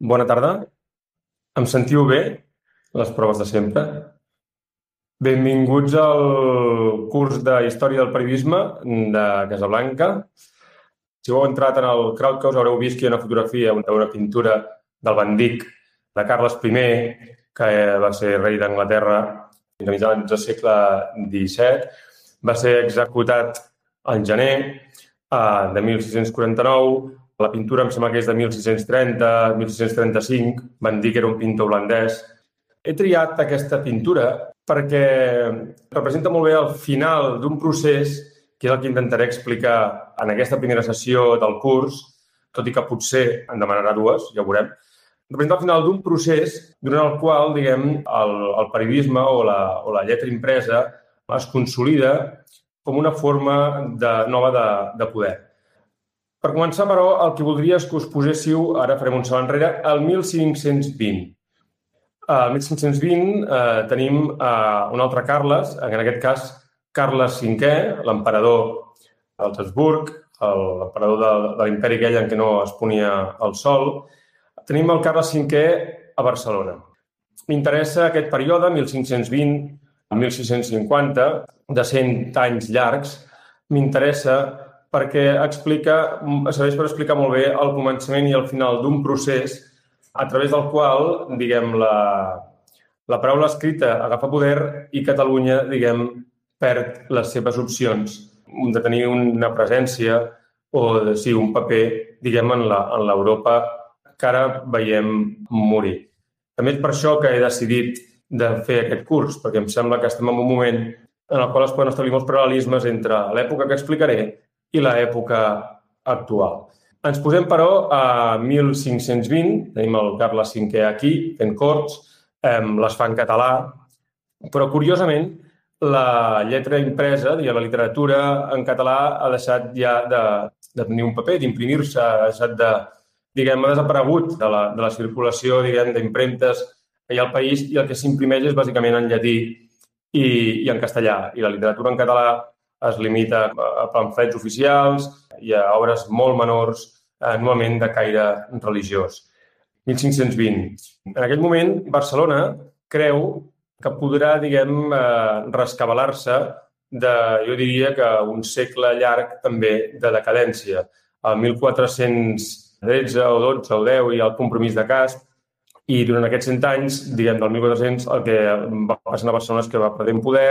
Bona tarda. Em sentiu bé? Les proves de sempre. Benvinguts al curs de Història del Periodisme de Casablanca. Si heu entrat en el Crowdcast haureu vist que hi ha una fotografia, una pintura del Bandic de Carles I, que va ser rei d'Anglaterra fins a mitjans del segle XVII. Va ser executat al gener eh, de 1649 la pintura em sembla que és de 1630, 1635. Van dir que era un pintor holandès. He triat aquesta pintura perquè representa molt bé el final d'un procés que és el que intentaré explicar en aquesta primera sessió del curs, tot i que potser en demanarà dues, ja ho veurem. Representa el final d'un procés durant el qual, diguem, el, el periodisme o la, o la lletra impresa es consolida com una forma de, nova de, de poder. Per començar, però, el que voldria és que us poséssiu, ara farem un salt enrere, al 1520. Al 1520 eh, tenim eh, un altre Carles, en aquest cas Carles V, l'emperador d'Altesburg, l'emperador de, de l'imperi aquell en què no es ponia el sol. Tenim el Carles V a Barcelona. M'interessa aquest període, 1520-1650, de 100 anys llargs. M'interessa perquè explica, serveix per explicar molt bé el començament i el final d'un procés a través del qual, diguem, la, la paraula escrita agafa poder i Catalunya, diguem, perd les seves opcions de tenir una presència o de, sí, un paper, diguem, en l'Europa que ara veiem morir. També és per això que he decidit de fer aquest curs, perquè em sembla que estem en un moment en el qual es poden establir molts paral·lelismes entre l'època que explicaré i l'època actual. Ens posem, però, a 1520, tenim el Carles V aquí, fent corts, eh, les fa en català, però, curiosament, la lletra impresa, diguem, la literatura en català ha deixat ja de, de tenir un paper, d'imprimir-se, ha deixat de, diguem, ha desaparegut de la, de la circulació, diguem, d'impremtes allà al país i el que s'imprimeix és bàsicament en llatí i, i en castellà. I la literatura en català es limita a pamflets oficials i a obres molt menors, eh, normalment de caire religiós. 1520. En aquell moment, Barcelona creu que podrà, diguem, eh, rescabalar-se de, jo diria que un segle llarg també de decadència. El 1413 o 12 o 10 i el compromís de Casp, i durant aquests 100 anys, diguem, del 1400, el que va passar a Barcelona és que va perdent poder,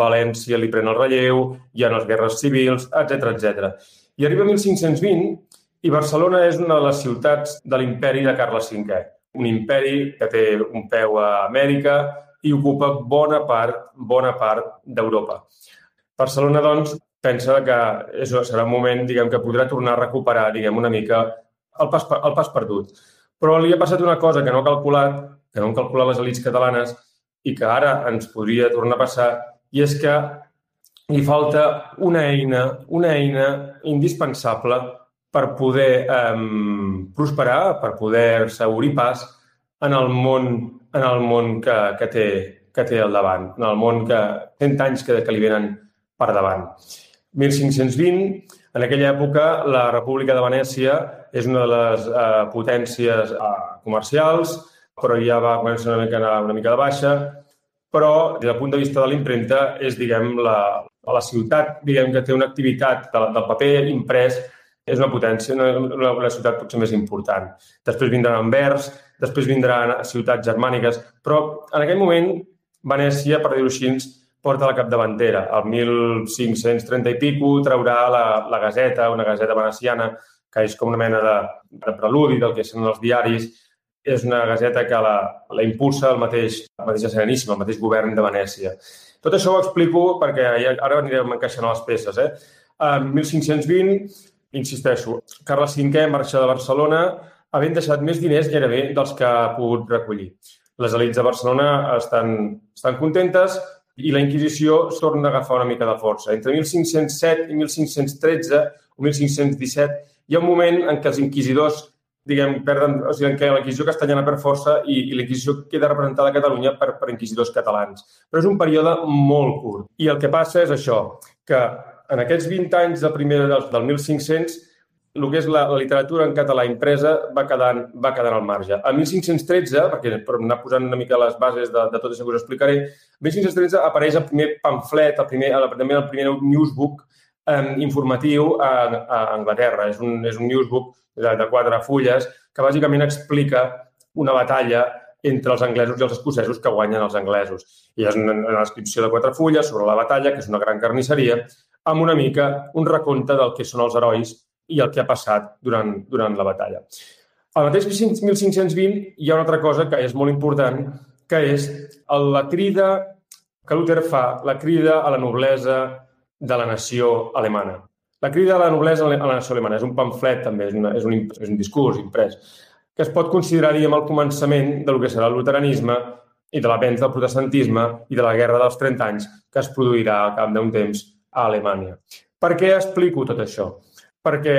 València li pren el relleu, hi ha les guerres civils, etc etc. I arriba 1520 i Barcelona és una de les ciutats de l'imperi de Carles V. Un imperi que té un peu a Amèrica i ocupa bona part bona part d'Europa. Barcelona, doncs, pensa que això serà un moment diguem, que podrà tornar a recuperar diguem, una mica el pas, el pas perdut. Però li ha passat una cosa que no ha calculat, que no han calculat les elites catalanes i que ara ens podria tornar a passar, i és que li falta una eina, una eina indispensable per poder eh, prosperar, per poder-se obrir pas en el món, en el món que, que, té, que té al davant, en el món que 100 anys que, que li venen per davant. 1520 en aquella època, la República de Venècia és una de les eh, potències eh, comercials, però ja va començar una mica, una mica de baixa, però des del punt de vista de l'impremta és, diguem, la, la ciutat diguem, que té una activitat de, del paper imprès és una potència, una, una, una ciutat potser més important. Després vindran Anvers, després vindran ciutats germàniques, però en aquell moment Venècia, per dir-ho així, porta la capdavantera. El 1530 i pico traurà la, la Gazeta, una Gazeta veneciana, que és com una mena de, de preludi del que són els diaris. És una Gazeta que la, la impulsa el mateix, el mateix Sereníssim, el mateix govern de Venècia. Tot això ho explico perquè ara anirem encaixant les peces. Eh? En 1520, insisteixo, Carles V marxa de Barcelona havent deixat més diners gairebé dels que ha pogut recollir. Les elites de Barcelona estan, estan contentes, i la Inquisició es torna a agafar una mica de força. Entre 1507 i 1513 o 1517 hi ha un moment en què els inquisidors diguem, perden, o sigui, en què la Inquisició castellana per força i, i la Inquisició queda representada a Catalunya per, per inquisidors catalans. Però és un període molt curt. I el que passa és això, que en aquests 20 anys de primera del, del 1500 el que és la, la literatura en català impresa va quedant, va quedant al marge. A 1513, perquè per anar posant una mica les bases de, de tot això que us explicaré, a 1513 apareix el primer pamflet, el primer, el, també el primer newsbook eh, informatiu a, a Anglaterra. És un, és un newsbook de, de quatre fulles que bàsicament explica una batalla entre els anglesos i els escocesos que guanyen els anglesos. I és una, una descripció de quatre fulles sobre la batalla, que és una gran carnisseria, amb una mica un recompte del que són els herois i el que ha passat durant, durant la batalla. Al mateix 1520 hi ha una altra cosa que és molt important, que és la crida que Luther fa, la crida a la noblesa de la nació alemana. La crida a la noblesa a la nació alemana és un pamflet, també, és, una, és, un, és un discurs imprès, que es pot considerar, diguem, el començament del que serà el luteranisme i de l'avenç del protestantisme i de la Guerra dels 30 anys que es produirà al cap d'un temps a Alemanya. Per què explico tot això? Perquè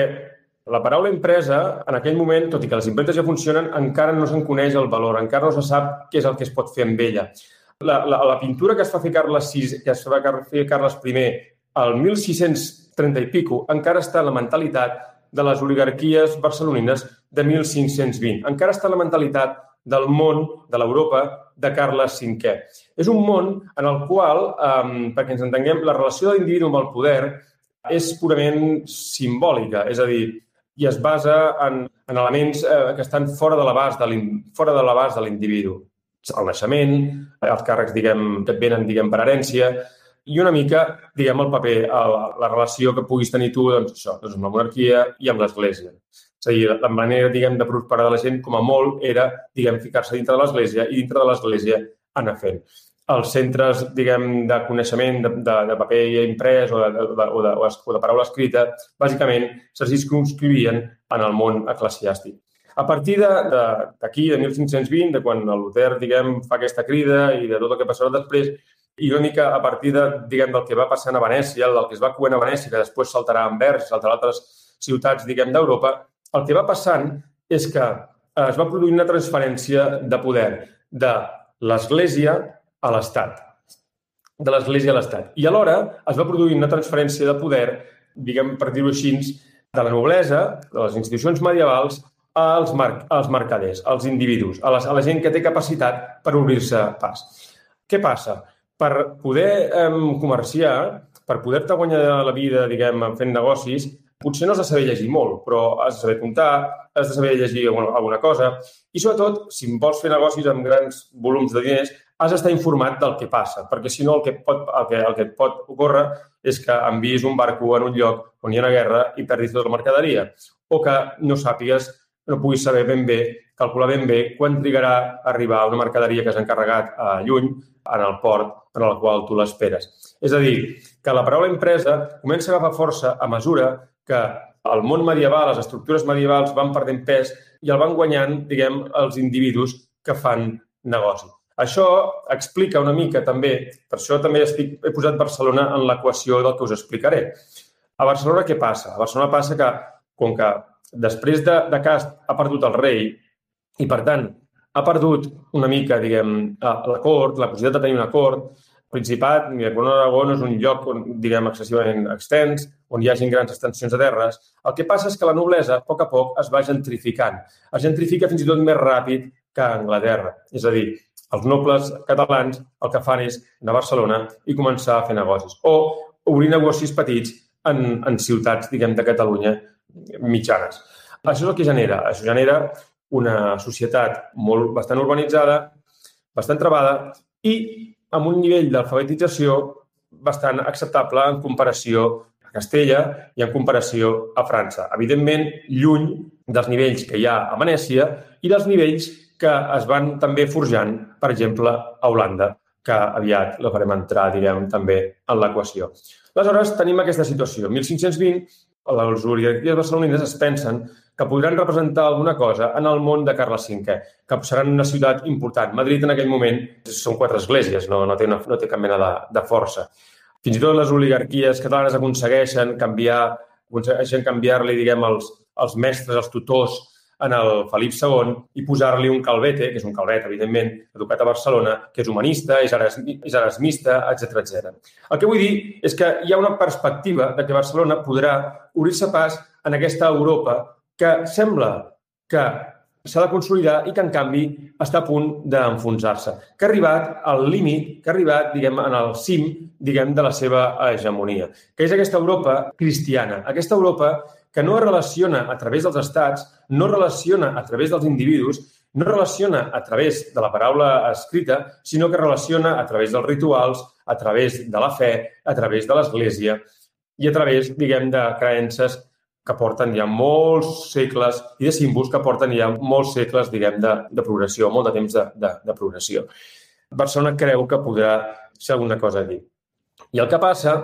la paraula empresa, en aquell moment, tot i que les impremtes ja funcionen, encara no se'n coneix el valor, encara no se sap què és el que es pot fer amb ella. La, la, la pintura que es fa fer Carles VI, que es va fer Carles I al 1630 i pico, encara està en la mentalitat de les oligarquies barcelonines de 1520. Encara està en la mentalitat del món, de l'Europa, de Carles V. És un món en el qual, eh, perquè ens entenguem, la relació de l'individu amb el poder és purament simbòlica, és a dir, i es basa en, en elements eh, que estan fora de l'abast de l'individu. El naixement, els càrrecs, diguem, que et venen, diguem, per herència, i una mica, diguem, el paper, la, la relació que puguis tenir tu, doncs, això, doncs amb la monarquia i amb l'Església. És a dir, la manera, diguem, de prosperar de la gent, com a molt, era, diguem, ficar-se dintre de l'Església i dintre de l'Església anar fent. Els centres, diguem, de coneixement de, de, de paper imprès o de, de, o, de, o de paraula escrita, bàsicament, se circunscrivien en el món eclesiàstic. A partir d'aquí, de, de, de 1520, de quan el Luther, diguem, fa aquesta crida i de tot el que passarà després, i una mica a partir de, diguem, del que va passar a Venècia, del que es va coent a Venècia, que després saltarà a Anvers, saltarà a altres ciutats, diguem, d'Europa, el que va passant és que eh, es va produir una transferència de poder de l'Església a l'Estat. De l'Església a l'Estat. I alhora es va produir una transferència de poder, diguem, per dir-ho així, de la noblesa, de les institucions medievals, als, mar als mercaders, als individus, a, les, a la gent que té capacitat per obrir-se pas. Què passa? Per poder eh, comerciar, per poder-te guanyar la vida, diguem, fent negocis, potser no has de saber llegir molt, però has de saber comptar, has de saber llegir alguna, alguna cosa i, sobretot, si vols fer negocis amb grans volums de diners, has d'estar informat del que passa, perquè si no el que, pot, el, que, el que et pot ocórrer és que enviïs un barco en un lloc on hi ha una guerra i perdis tota la mercaderia, o que no sàpigues, no puguis saber ben bé, calcular ben bé quan trigarà a arribar una mercaderia que has encarregat a lluny en el port en el qual tu l'esperes. És a dir, que la paraula empresa comença a agafar força a mesura que el món medieval, les estructures medievals van perdent pes i el van guanyant, diguem, els individus que fan negoci. Això explica una mica també, per això també estic, he posat Barcelona en l'equació del que us explicaré. A Barcelona què passa? A Barcelona passa que, com que després de, de Cast ha perdut el rei i, per tant, ha perdut una mica, diguem, la cort, la possibilitat de tenir una cort, Principat, ni Corona d'Aragó no és un lloc, on, diguem, excessivament extens, on hi hagi grans extensions de terres. El que passa és que la noblesa, a poc a poc, es va gentrificant. Es gentrifica fins i tot més ràpid que a Anglaterra. És a dir, els nobles catalans el que fan és anar a Barcelona i començar a fer negocis. O obrir negocis petits en, en ciutats, diguem, de Catalunya mitjanes. Això és el que genera. Això genera una societat molt, bastant urbanitzada, bastant trebada i amb un nivell d'alfabetització bastant acceptable en comparació a Castella i en comparació a França. Evidentment, lluny dels nivells que hi ha a Venècia i dels nivells que es van també forjant, per exemple, a Holanda, que aviat la farem entrar, direm, també en l'equació. Aleshores, tenim aquesta situació. 1520, les oligarquies barcelonines es pensen que podran representar alguna cosa en el món de Carles V, que seran una ciutat important. Madrid en aquell moment són quatre esglésies, no, no, té, una, no té cap mena de, de força. Fins i tot les oligarquies catalanes aconsegueixen canviar, aconsegueixen canviar-li, diguem, els, els mestres, els tutors en el Felip II i posar-li un calvete, que és un calvet, evidentment, educat a Barcelona, que és humanista, és, és erasmista, etc etc. El que vull dir és que hi ha una perspectiva de que Barcelona podrà obrir-se pas en aquesta Europa que sembla que s'ha de consolidar i que, en canvi, està a punt d'enfonsar-se, que ha arribat al límit, que ha arribat, diguem, en el cim, diguem, de la seva hegemonia, que és aquesta Europa cristiana, aquesta Europa que no relaciona a través dels estats, no relaciona a través dels individus, no relaciona a través de la paraula escrita, sinó que relaciona a través dels rituals, a través de la fe, a través de l'Església i a través, diguem, de creences que porten ja molts segles i de símbols que porten ja molts segles, diguem, de, de progressió, molt de temps de, de, de progressió. Barcelona creu que podrà ser alguna cosa a dir. I el que passa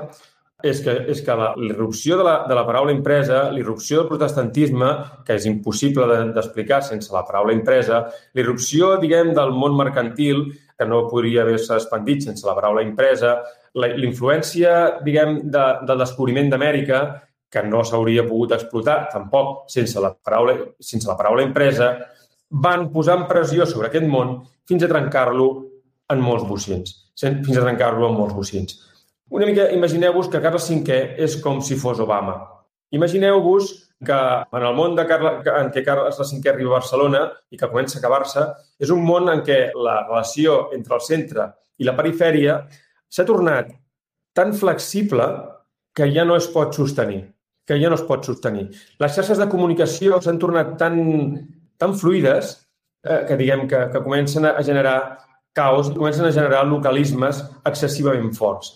és que, és que l'irrupció de, la, de la paraula impresa, l'irrupció del protestantisme, que és impossible d'explicar de, sense la paraula impresa, l'irrupció, diguem, del món mercantil, que no podria haver-se expandit sense la paraula impresa, la influència, diguem, de, del descobriment d'Amèrica, que no s'hauria pogut explotar tampoc sense la paraula, sense la paraula impresa, van posant pressió sobre aquest món fins a trencar-lo en molts bocins, fins a trencar-lo en molts bocins. Una mica, imagineu-vos que Carles V és com si fos Obama. Imagineu-vos que en el món de Carles, en què Carles V arriba a Barcelona i que comença a acabar-se, és un món en què la relació entre el centre i la perifèria s'ha tornat tan flexible que ja no es pot sostenir que ja no es pot sostenir. Les xarxes de comunicació s'han tornat tan, tan fluides eh, que, diguem, que, que comencen a generar caos comencen a generar localismes excessivament forts.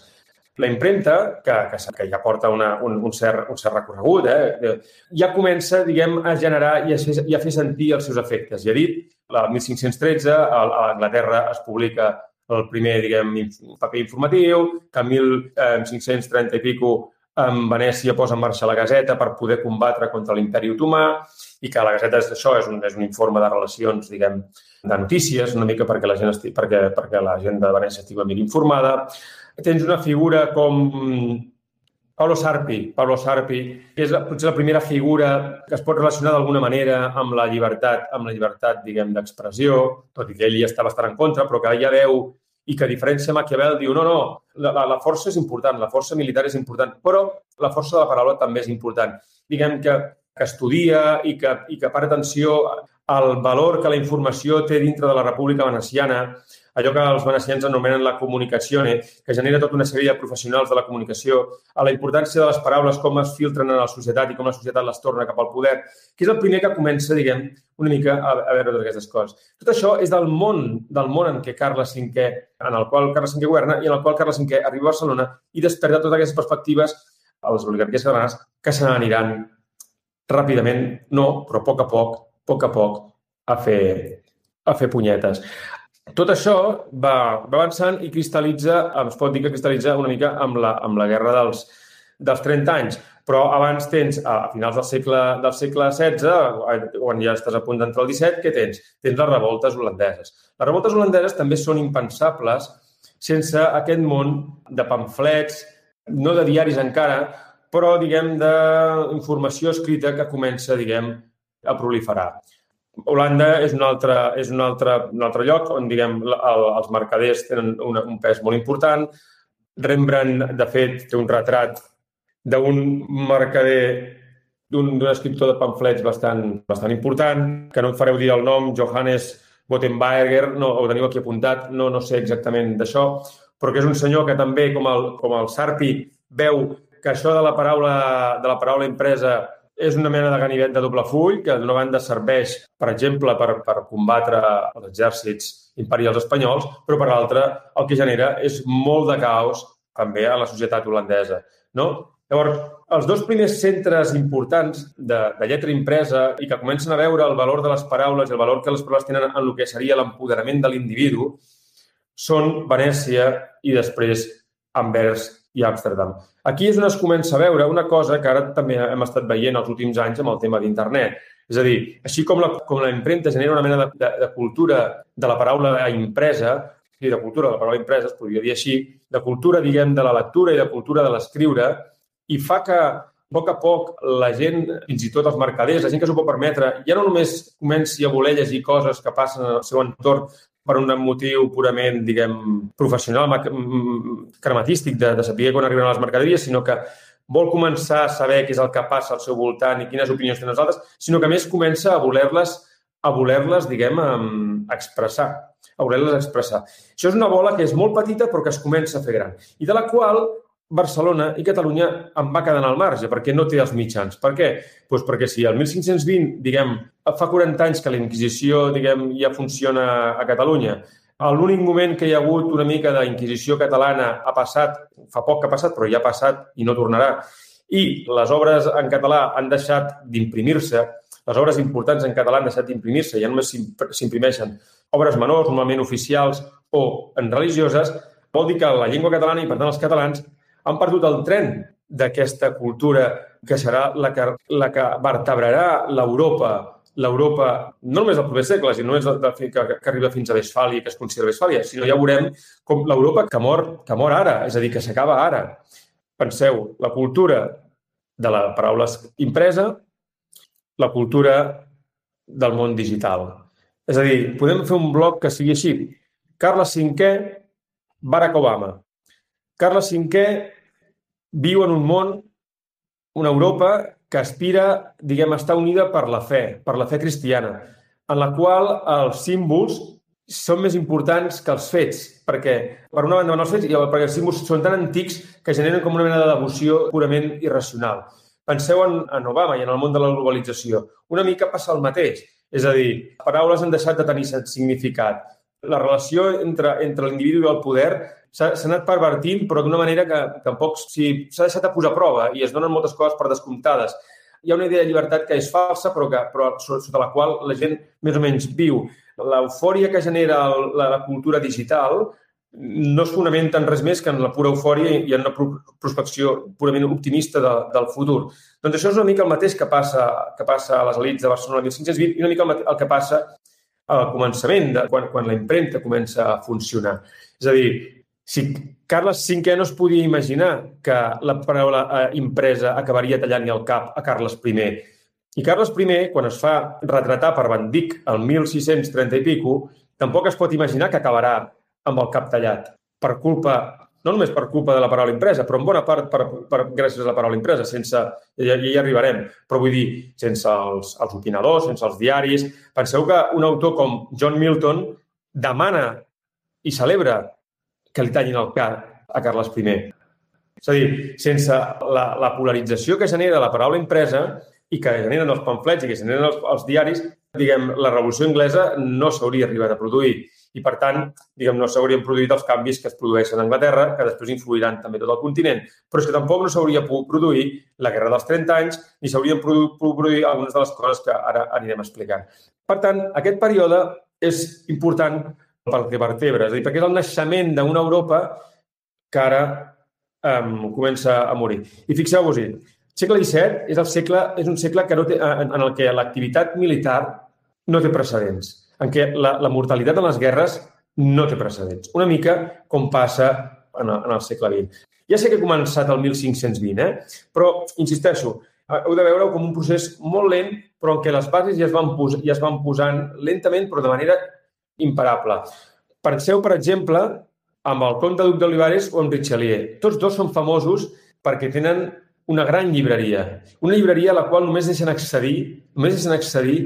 La impremta, que, que, que ja porta una, un, un, cert, un cert recorregut, eh, ja comença diguem, a generar i a, fer, i a fer sentir els seus efectes. Ja dit, el 1513 a, a Anglaterra es publica el primer diguem, paper informatiu, que en 1530 eh, i pico en Venècia posa en marxa la Gazeta per poder combatre contra l'imperi otomà i que la Gazeta és això, és un, és un informe de relacions, diguem, de notícies, una mica perquè la gent, esti, perquè, perquè la gent de Venècia estigui ben informada. Tens una figura com Pablo Sarpi, Pablo Sarpi, que és la, potser la primera figura que es pot relacionar d'alguna manera amb la llibertat, amb la llibertat, diguem, d'expressió, tot i que ell hi està bastant en contra, però que ja veu i que a diferència de Maquiavel diu no, no, la, la, la força és important, la força militar és important, però la força de la paraula també és important. Diguem que, que estudia i que, i que para atenció al valor que la informació té dintre de la República Veneciana, allò que els venecians anomenen la comunicació, que genera tota una sèrie de professionals de la comunicació, a la importància de les paraules, com es filtren en la societat i com la societat les torna cap al poder, que és el primer que comença, diguem, una mica a, a veure totes aquestes coses. Tot això és del món, del món en què Carles V, en el qual Carles V governa i en el qual Carles V arriba a Barcelona i desperta totes aquestes perspectives a les oligarquies catalanes que se n'aniran ràpidament, no, però a poc a poc, a poc a poc, a fer, a fer punyetes. Tot això va, va avançant i cristal·litza, es pot dir que cristal·litza una mica amb la, amb la guerra dels, dels 30 anys. Però abans tens, a finals del segle, del segle XVI, quan ja estàs a punt d'entrar al XVII, què tens? Tens les revoltes holandeses. Les revoltes holandeses també són impensables sense aquest món de pamflets, no de diaris encara, però, diguem, d'informació escrita que comença, diguem, a proliferar. Holanda és un altre, és un altre, un altre lloc on, diguem, el, els mercaders tenen una, un pes molt important. Rembrandt, de fet, té un retrat d'un mercader, d'un escriptor de pamflets bastant, bastant important, que no em fareu dir el nom, Johannes Gottenberger, no, ho teniu aquí apuntat, no, no sé exactament d'això, però que és un senyor que també, com el, com el Sarpi, veu que això de la paraula, de la paraula impresa és una mena de ganivet de doble full que d'una banda serveix, per exemple, per, per combatre els exèrcits imperials espanyols, però per l'altra el que genera és molt de caos també a la societat holandesa. No? Llavors, els dos primers centres importants de, de lletra impresa i que comencen a veure el valor de les paraules i el valor que les paraules tenen en el que seria l'empoderament de l'individu són Venècia i després Anvers i Amsterdam. Aquí és on es comença a veure una cosa que ara també hem estat veient els últims anys amb el tema d'internet. És a dir, així com la, com la impremta genera una mena de, de, de cultura de la paraula impresa, i de cultura de la paraula impresa, es podria dir així, de cultura, diguem, de la lectura i de cultura de l'escriure, i fa que a poc a poc la gent, fins i tot els mercaders, la gent que s'ho pot permetre, ja no només comenci a voler llegir coses que passen al seu entorn per un motiu purament, diguem, professional, crematístic, de, de saber quan arriben les mercaderies, sinó que vol començar a saber què és el que passa al seu voltant i quines opinions tenen els altres, sinó que més comença a voler-les, a voler-les, diguem, expressar a voler-les expressar. Això és una bola que és molt petita però que es comença a fer gran i de la qual Barcelona i Catalunya en va quedant al marge perquè no té els mitjans. Per què? Pues perquè si el 1520, diguem, fa 40 anys que la Inquisició, diguem, ja funciona a Catalunya, l'únic moment que hi ha hagut una mica d'inquisició catalana ha passat, fa poc que ha passat, però ja ha passat i no tornarà, i les obres en català han deixat d'imprimir-se, les obres importants en català han deixat d'imprimir-se, ja només s'imprimeixen obres menors, normalment oficials o en religioses, vol dir que la llengua catalana i, per tant, els catalans han perdut el tren d'aquesta cultura que serà la que, la que vertebrarà l'Europa l'Europa, no només del proper segle, sinó només de, de, que, que arriba fins a Westfàlia, que es considera Westfàlia, sinó ja veurem com l'Europa que mor, que mor ara, és a dir, que s'acaba ara. Penseu, la cultura de la paraula impresa, la cultura del món digital. És a dir, podem fer un bloc que sigui així. Carles V, Barack Obama. Carles V viu en un món, una Europa que aspira, diguem, a estar unida per la fe, per la fe cristiana, en la qual els símbols són més importants que els fets, perquè, per una banda, els fets, i perquè els símbols són tan antics que generen com una mena de devoció purament irracional. Penseu en, en Obama i en el món de la globalització. Una mica passa el mateix. És a dir, paraules han deixat de tenir significat. La relació entre, entre l'individu i el poder s'ha anat pervertint, però d'una manera que tampoc s'ha si, deixat a posar a prova i es donen moltes coses per descomptades. Hi ha una idea de llibertat que és falsa, però, que, però sota la qual la gent més o menys viu. L'eufòria que genera la, la cultura digital no es fonamenta en res més que en la pura eufòria i en una prospecció purament optimista de, del futur. Doncs això és una mica el mateix que passa, que passa a les elites de Barcelona el 1520 i una mica el, el que passa al començament, de, quan, quan la impremta comença a funcionar. És a dir, si Carles V no es podia imaginar que la paraula eh, impresa acabaria tallant-li el cap a Carles I. I Carles I, quan es fa retratar per Van Dyck el 1630 i pico, tampoc es pot imaginar que acabarà amb el cap tallat per culpa, no només per culpa de la paraula impresa, però en bona part per, per, gràcies a la paraula impresa, sense, ja, ja hi arribarem, però vull dir, sense els, els opinadors, sense els diaris. Penseu que un autor com John Milton demana i celebra que li tallin el cap a Carles I. És a dir, sense la, la polarització que genera la paraula impresa i que generen els pamflets i que generen els, els diaris, diguem, la revolució anglesa no s'hauria arribat a produir. I, per tant, diguem, no s'haurien produït els canvis que es produeixen a Anglaterra, que després influiran també tot el continent. Però és que tampoc no s'hauria pogut produir la Guerra dels 30 anys, ni s'haurien pogut produir algunes de les coses que ara anirem explicant. Per tant, aquest període és important pel que vertebra, és a dir, perquè és el naixement d'una Europa que ara um, comença a morir. I fixeu-vos-hi, segle XVII és, el segle, és un segle que no té, en, en el que l'activitat militar no té precedents, en què la, la mortalitat en les guerres no té precedents. Una mica com passa en en el segle XX. Ja sé que ha començat el 1520, eh? però, insisteixo, heu de veure com un procés molt lent, però en què les bases ja es van, pos ja es van posant lentament, però de manera imparable. Penseu, per exemple, amb el comte Duc d'Olivares o amb Richelieu. Tots dos són famosos perquè tenen una gran llibreria. Una llibreria a la qual només deixen accedir, només deixen accedir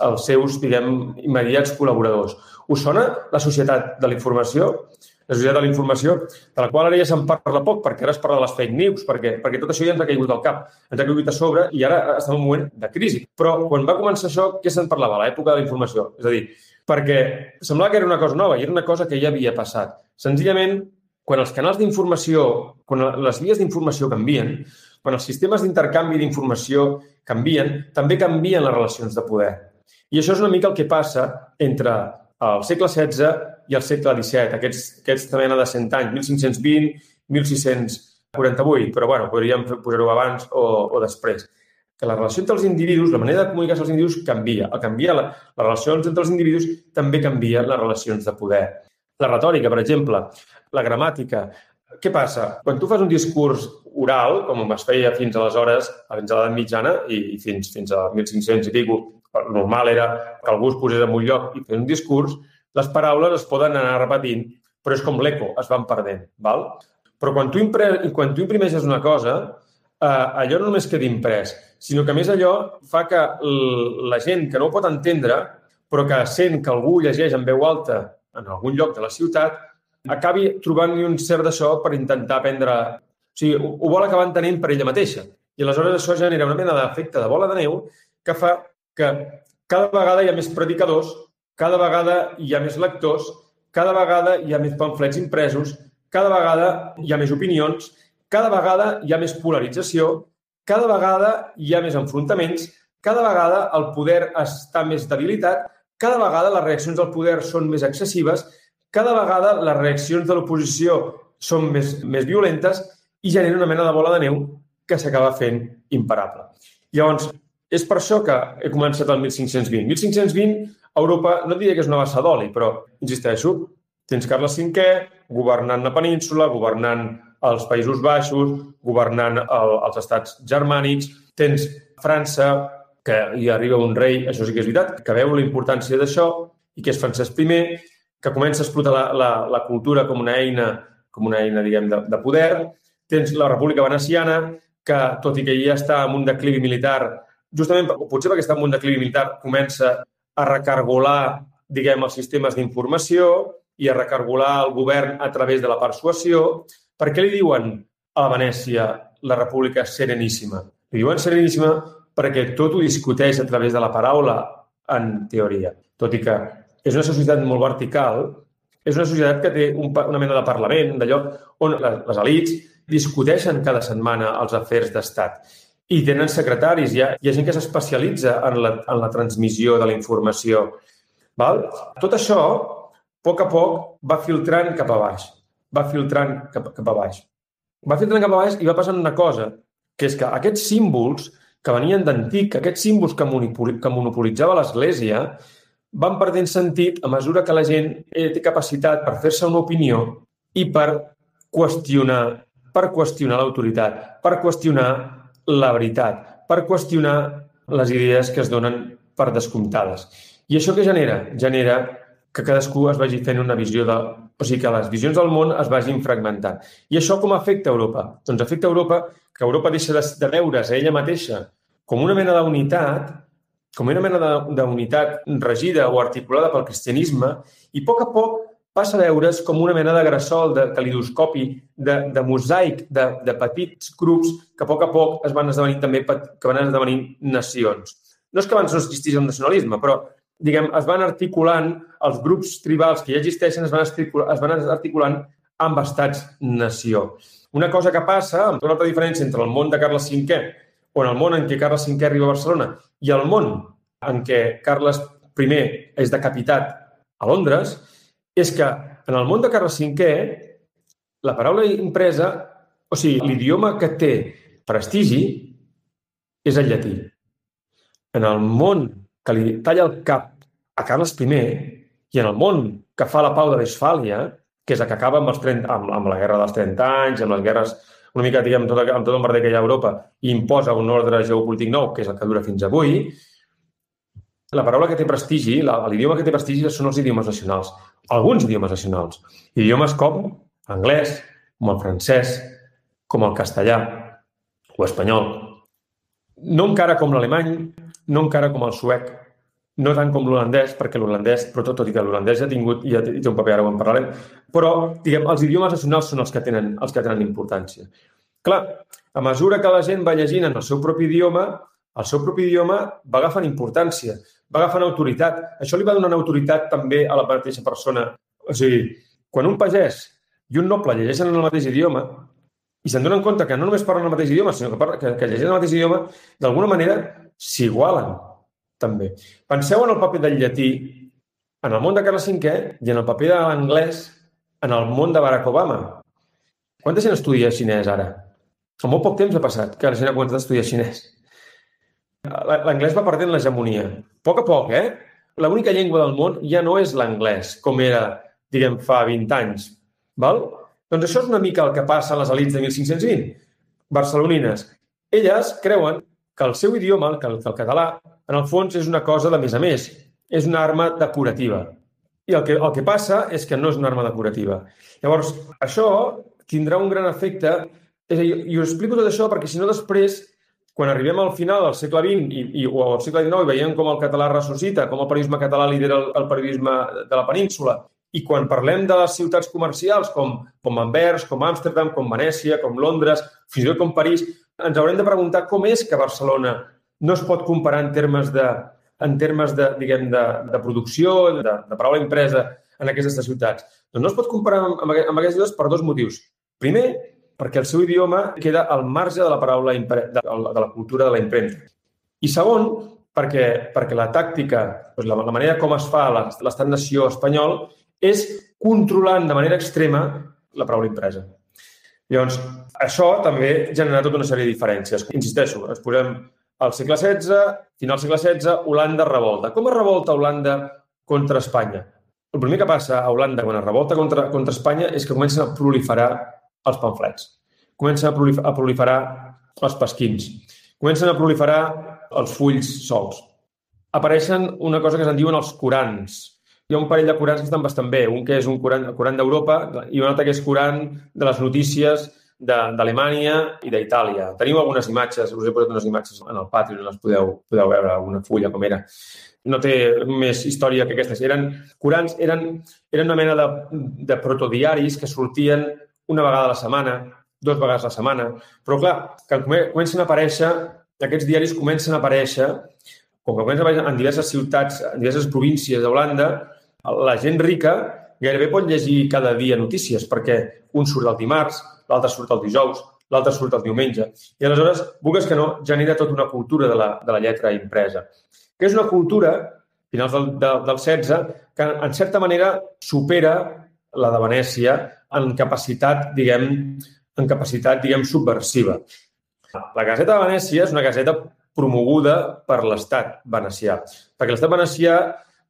els seus, diguem, immediats col·laboradors. Us sona la societat de la informació? La societat de la informació, de la qual ara ja se'n parla poc, perquè ara es parla de les fake news, perquè, perquè tot això ja ens ha caigut al cap, ens ha caigut a sobre i ara estem en un moment de crisi. Però quan va començar això, què se'n parlava? L'època de la informació. És a dir, perquè semblava que era una cosa nova i era una cosa que ja havia passat. Senzillament, quan els canals d'informació, quan les vies d'informació canvien, quan els sistemes d'intercanvi d'informació canvien, també canvien les relacions de poder. I això és una mica el que passa entre el segle XVI i el segle XVII, aquests, aquests mena de 100 anys, 1520, 1648, però bueno, podríem posar-ho abans o, o després que la relació entre els individus, la manera de comunicar-se als individus canvia. Al canviar la, les relacions entre els individus, també canvia les relacions de poder. La retòrica, per exemple, la gramàtica, què passa? Quan tu fas un discurs oral, com es feia fins aleshores, fins a l'edat mitjana i, i fins, fins a 1500 i pico, el normal era que algú es posés en un lloc i fes un discurs, les paraules es poden anar repetint, però és com l'eco, es van perdent. Val? Però quan tu, impre... quan tu imprimeixes una cosa, eh, allò no només queda imprès, sinó que més allò fa que la gent que no ho pot entendre, però que sent que algú llegeix en veu alta en algun lloc de la ciutat, acabi trobant-hi un cert d'això per intentar aprendre... O sigui, ho, ho vol acabar entenent per ella mateixa. I aleshores això genera una mena d'efecte de bola de neu que fa que cada vegada hi ha més predicadors, cada vegada hi ha més lectors, cada vegada hi ha més pamflets impresos, cada vegada hi ha més opinions, cada vegada hi ha més polarització, cada vegada hi ha més enfrontaments, cada vegada el poder està més debilitat, cada vegada les reaccions del poder són més excessives cada vegada les reaccions de l'oposició són més, més violentes i genera una mena de bola de neu que s'acaba fent imparable. Llavors, és per això que he començat el 1520. 1520, Europa, no diria que és una bassa d'oli, però, insisteixo, tens Carles V governant la península, governant els Països Baixos, governant el, els estats germànics, tens França, que hi arriba un rei, això sí que és veritat, que veu la importància d'això i que és Francesc I, que comença a explotar la, la, la cultura com una eina, com una eina diguem, de, de poder. Tens la República Veneciana, que, tot i que ja està en un declivi militar, justament potser perquè està en un declivi militar, comença a recargolar, diguem, els sistemes d'informació i a recargolar el govern a través de la persuasió. Per què li diuen a Venècia la República Sereníssima? Li diuen Sereníssima perquè tot ho discuteix a través de la paraula en teoria. Tot i que és una societat molt vertical, és una societat que té un, una mena de parlament, d'allò on les, les elites discuteixen cada setmana els afers d'estat i tenen secretaris, hi ha, hi ha gent que s'especialitza en, la, en la transmissió de la informació. Val? Tot això, a poc a poc, va filtrant cap a baix. Va filtrant cap, cap a baix. Va filtrant cap a baix i va passant una cosa, que és que aquests símbols que venien d'antic, aquests símbols que, que monopolitzava l'Església, van perdent sentit a mesura que la gent eh, té capacitat per fer-se una opinió i per qüestionar, per qüestionar l'autoritat, per qüestionar la veritat, per qüestionar les idees que es donen per descomptades. I això què genera? Genera que cadascú es vagi fent una visió de... O sigui, que les visions del món es vagin fragmentant. I això com afecta Europa? Doncs afecta Europa que Europa deixa de, de veure's a ella mateixa com una mena d'unitat com una mena d'unitat regida o articulada pel cristianisme i a poc a poc passa a veure's com una mena de grassol, de calidoscopi, de, de mosaic de, de petits grups que a poc a poc es van esdevenir també que van esdevenir nacions. No és que abans no existís el nacionalisme, però diguem, es van articulant, els grups tribals que ja existeixen es van, es van articulant amb estats-nació. Una cosa que passa, amb una altra diferència entre el món de Carles V o en el món en què Carles V arriba a Barcelona i el món en què Carles I és decapitat a Londres, és que en el món de Carles V la paraula impresa, o sigui, l'idioma que té prestigi és el llatí. En el món que li talla el cap a Carles I i en el món que fa la pau de Westfàlia, que és el que acaba amb, els 30, amb, amb la guerra dels 30 anys, amb les guerres una mica, diguem, tot, amb tot el merder que hi ha a Europa i imposa un ordre geopolític nou, que és el que dura fins avui, la paraula que té prestigi, l'idioma que té prestigi són els idiomes nacionals. Alguns idiomes nacionals. Idiomes com l'anglès, com el francès, com el castellà o espanyol. No encara com l'alemany, no encara com el suec, no tant com l'holandès, perquè l'holandès, però tot, tot i que l'holandès ja ha tingut, ja té un paper, ara ho en parlarem, però, diguem, els idiomes nacionals són els que tenen, els que tenen importància. Clar, a mesura que la gent va llegint en el seu propi idioma, el seu propi idioma va agafant importància, va agafant autoritat. Això li va donar autoritat també a la mateixa persona. O sigui, quan un pagès i un noble llegeixen en el mateix idioma i se'n donen compte que no només parlen el mateix idioma, sinó que, parla, que, que llegeixen el mateix idioma, d'alguna manera s'igualen també. Penseu en el paper del llatí en el món de Carles V i en el paper de l'anglès en el món de Barack Obama. Quanta gent estudia xinès ara? En molt poc temps ha passat que la gent ha començat a estudiar xinès. L'anglès va perdent l'hegemonia. A poc a poc, eh? L'única llengua del món ja no és l'anglès, com era, diguem, fa 20 anys. Val? Doncs això és una mica el que passa a les elites de 1520, barcelonines. Elles creuen que el seu idioma, que el, que el català, en el fons és una cosa de més a més, és una arma decorativa. I el que, el que passa és que no és una arma decorativa. Llavors, això tindrà un gran efecte. És a dir, i us explico tot això perquè, si no, després, quan arribem al final del segle XX i, i, o al segle XIX i veiem com el català ressuscita, com el periodisme català lidera el, el periodisme de la península, i quan parlem de les ciutats comercials com, com Anvers, com Amsterdam, com Venècia, com Londres, fins i tot com París, ens haurem de preguntar com és que Barcelona no es pot comparar en termes de, en termes de, diguem, de, de producció, de, de paraula impresa en aquestes ciutats. Doncs no es pot comparar amb, amb, amb aquestes dues per dos motius. Primer, perquè el seu idioma queda al marge de la paraula impre, de, de la cultura de la impremta. I segon, perquè, perquè la tàctica, doncs la, la manera com es fa l'estat-nació espanyol és controlant de manera extrema la paraula impresa. Llavors, això també genera tota una sèrie de diferències. Insisteixo, ens posem al segle XVI, final del segle XVI, Holanda revolta. Com es revolta Holanda contra Espanya? El primer que passa a Holanda quan es revolta contra, contra Espanya és que comencen a proliferar els pamflets. Comencen a proliferar, a proliferar els pasquins. Comencen a proliferar els fulls sols. Apareixen una cosa que se'n diuen els corans, hi ha un parell de Corans que estan bastant bé. Un que és un Coran, Coran d'Europa i un altre que és Coran de les notícies d'Alemanya i d'Itàlia. Teniu algunes imatges, us he posat unes imatges en el Patreon, les podeu, podeu veure, alguna fulla com era. No té més història que aquestes. Eren, Corans eren, eren una mena de, de protodiaris que sortien una vegada a la setmana, dues vegades a la setmana, però clar, que comencen a aparèixer, aquests diaris comencen a aparèixer, com que comencen a aparèixer en diverses ciutats, en diverses províncies d'Holanda, la gent rica gairebé pot llegir cada dia notícies perquè un surt el dimarts, l'altre surt el dijous, l'altre surt el diumenge. I aleshores, vulgues que no, genera tota una cultura de la, de la lletra impresa. Que és una cultura, finals del, del, del 16, que en certa manera supera la de Venècia en capacitat, diguem, en capacitat, diguem, subversiva. La Gazeta de Venècia és una gazeta promoguda per l'estat venecià. Perquè l'estat venecià,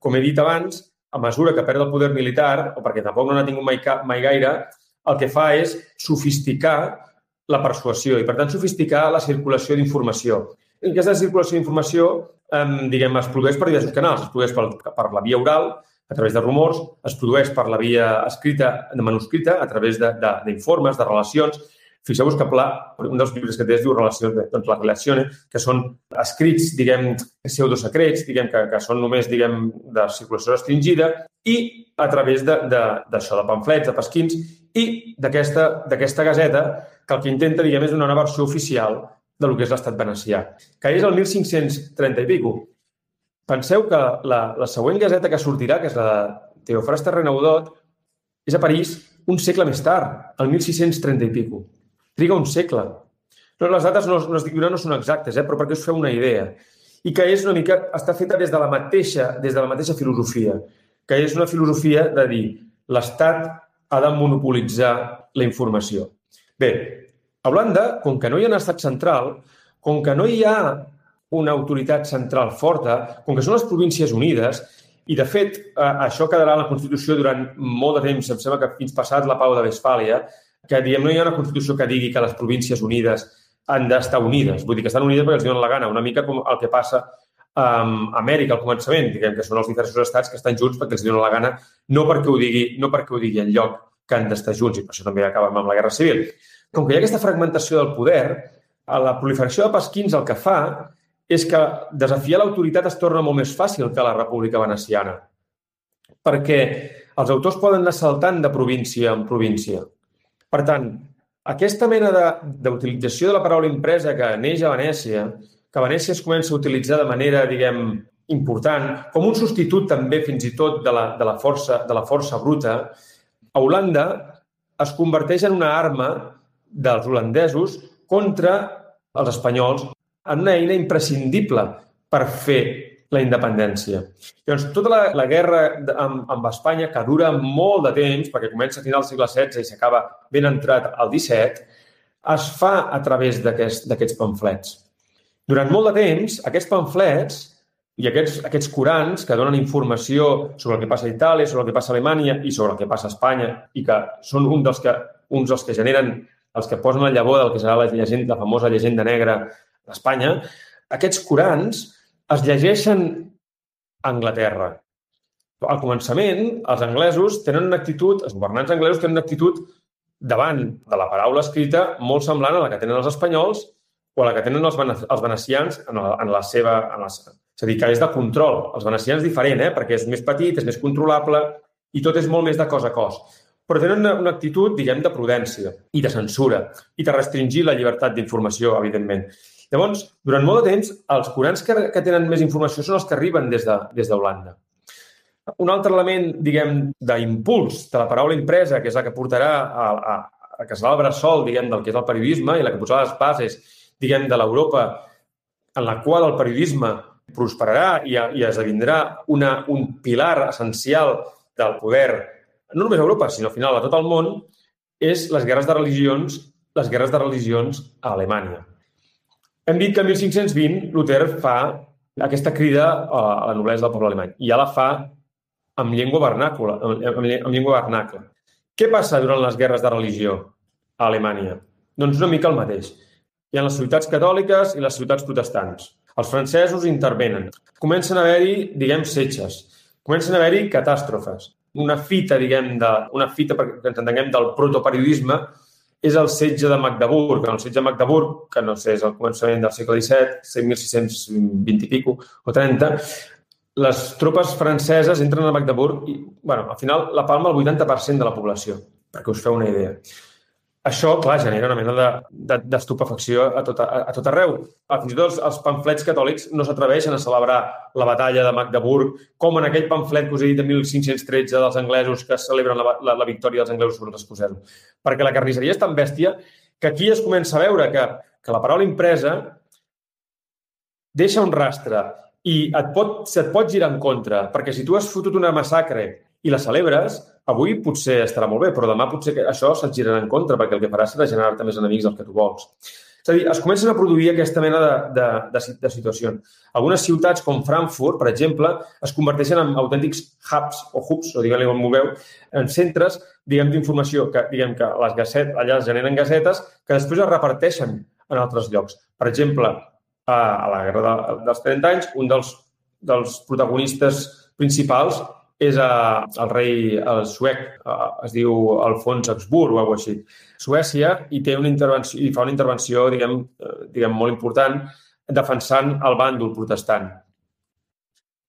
com he dit abans, a mesura que perd el poder militar, o perquè tampoc no n'ha tingut mai, mai gaire, el que fa és sofisticar la persuasió i, per tant, sofisticar la circulació d'informació. Aquesta circulació d'informació, eh, diguem, es produeix per diversos canals. Es produeix per, per la via oral, a través de rumors, es produeix per la via escrita, de manuscrita, a través d'informes, de, de, de relacions, Fixeu-vos que Pla, un dels llibres que té es diu Relacions, doncs les relacions, que són escrits, diguem, pseudosecrets, diguem, que, que són només, diguem, de circulació restringida, i a través d'això, de, de, de pamflets, de pasquins, i d'aquesta gaseta, que el que intenta, diguem, és donar una versió oficial de lo que és l'estat venecià, que és el 1530 i pico. Penseu que la, la següent gaseta que sortirà, que és la de Teofrasta Renaudot, és a París un segle més tard, el 1630 i pico. Triga un segle. No, les dates no, no, dic, no són exactes, eh, però perquè us feu una idea. I que és una mica, està feta des de la mateixa, des de la mateixa filosofia, que és una filosofia de dir l'Estat ha de monopolitzar la informació. Bé, a Holanda, com que no hi ha un estat central, com que no hi ha una autoritat central forta, com que són les províncies unides, i de fet, eh, això quedarà a la Constitució durant molt de temps, em sembla que fins passat la pau de Westfàlia, que diem, no hi ha una Constitució que digui que les províncies unides han d'estar unides. Vull dir que estan unides perquè els donen la gana, una mica com el que passa amb Amèrica al començament, diguem que són els diversos estats que estan junts perquè els donen la gana, no perquè ho digui, no perquè ho digui en lloc que han d'estar junts, i per això també acabem amb la Guerra Civil. Com que hi ha aquesta fragmentació del poder, a la proliferació de pasquins el que fa és que desafiar l'autoritat es torna molt més fàcil que la República Veneciana. Perquè els autors poden anar saltant de província en província. Per tant, aquesta mena d'utilització de, de la paraula impresa que neix a Venècia, que Venècia es comença a utilitzar de manera, diguem, important, com un substitut també fins i tot de la, de la, força, de la força bruta, a Holanda es converteix en una arma dels holandesos contra els espanyols en una eina imprescindible per fer la independència. Llavors, tota la, la guerra amb, amb Espanya, que dura molt de temps, perquè comença a final del segle XVI i s'acaba ben entrat al XVII, es fa a través d'aquests aquest, pamflets. Durant molt de temps, aquests pamflets i aquests, aquests corans que donen informació sobre el que passa a Itàlia, sobre el que passa a Alemanya i sobre el que passa a Espanya i que són un dels que uns els que generen, els que posen la llavor del que serà la, llegenda, la famosa llegenda negra d'Espanya, aquests Corans es llegeixen a Anglaterra. Al començament, els anglesos tenen una actitud, els governants anglesos tenen una actitud davant de la paraula escrita molt semblant a la que tenen els espanyols o la que tenen els, els venecians en la, en la seva... En la, és a dir, que és de control. Els venecians diferent, eh? perquè és més petit, és més controlable i tot és molt més de cos a cos. Però tenen una, una actitud, diguem, de prudència i de censura i de restringir la llibertat d'informació, evidentment. Llavors, durant molt de temps, els corans que, que tenen més informació són els que arriben des d'Holanda. De, des Un altre element, diguem, d'impuls de la paraula impresa, que és la que portarà a, a, a que serà el bressol, diguem, del que és el periodisme i la que posarà les bases, diguem, de l'Europa en la qual el periodisme prosperarà i, i esdevindrà una, un pilar essencial del poder, no només a Europa, sinó al final a tot el món, és les guerres de religions, les guerres de religions a Alemanya. Hem dit que en 1520 Luther fa aquesta crida a la noblesa del poble alemany i ja la fa amb llengua vernàcula, amb, amb llengua vernacla. Què passa durant les guerres de religió a Alemanya? Doncs una mica el mateix. Hi ha les ciutats catòliques i les ciutats protestants. Els francesos intervenen. Comencen a haver-hi, diguem, setges. Comencen a haver-hi catàstrofes. Una fita, diguem, de, una fita, perquè ens entenguem, del protoperiodisme és el setge de Magdeburg. El setge de Magdeburg, que no sé, és el començament del segle XVII, 1620 i pico, o 30, les tropes franceses entren a Magdeburg i, bueno, al final, la palma el 80% de la població, perquè us feu una idea. Això, clar, genera una mena d'estupefacció de, de, a, tot, a, a tot arreu. Fins i tot els, els pamflets catòlics no s'atreveixen a celebrar la batalla de Magdeburg, com en aquell pamflet que us he dit de 1513 dels anglesos que celebren la, la, la victòria dels anglesos sobre els escocesos. Perquè la carnisseria és tan bèstia que aquí es comença a veure que, que la paraula impresa deixa un rastre i et pot, se't pot girar en contra, perquè si tu has fotut una massacre i la celebres, avui potser estarà molt bé, però demà potser que això se't girarà en contra, perquè el que farà serà generar-te més enemics del que tu vols. És a dir, es comencen a produir aquesta mena de, de, de, de situacions. Algunes ciutats, com Frankfurt, per exemple, es converteixen en autèntics hubs o hubs, o diguem-li com vulgueu, en centres, diguem, d'informació, que diguem que les gasset, allà es generen gasetes que després es reparteixen en altres llocs. Per exemple, a, a la Guerra de, dels 30 anys, un dels, dels protagonistes principals és a, el rei el suec, es diu Alfons Habsburg o alguna així, Suècia, i té una intervenció, i fa una intervenció, diguem, eh, diguem molt important, defensant el bàndol protestant.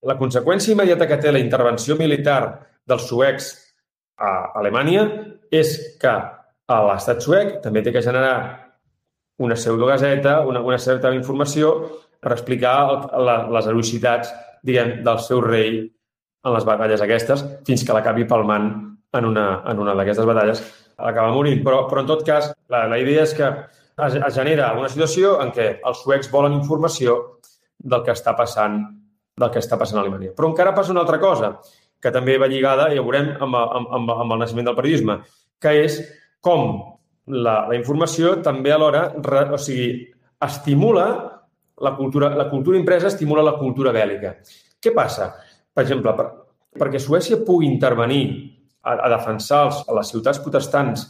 La conseqüència immediata que té la intervenció militar dels suecs a Alemanya és que a l'estat suec també té que generar una pseudogazeta, una, una certa informació per explicar el, la, les heroïcitats diguem, del seu rei en les batalles aquestes fins que l'acabi palmant en una, en una d'aquestes batalles, acaba morint. Però, però en tot cas, la, la idea és que es, es genera una situació en què els suecs volen informació del que està passant del que està passant a Alemanya. Però encara passa una altra cosa, que també va lligada, ja veurem, amb, amb, amb, amb el naixement del periodisme, que és com la, la informació també alhora re, o sigui, estimula la cultura, la cultura impresa estimula la cultura bèl·lica. Què passa? Per exemple, per, perquè Suècia pugui intervenir a, a defensar els, a les ciutats protestants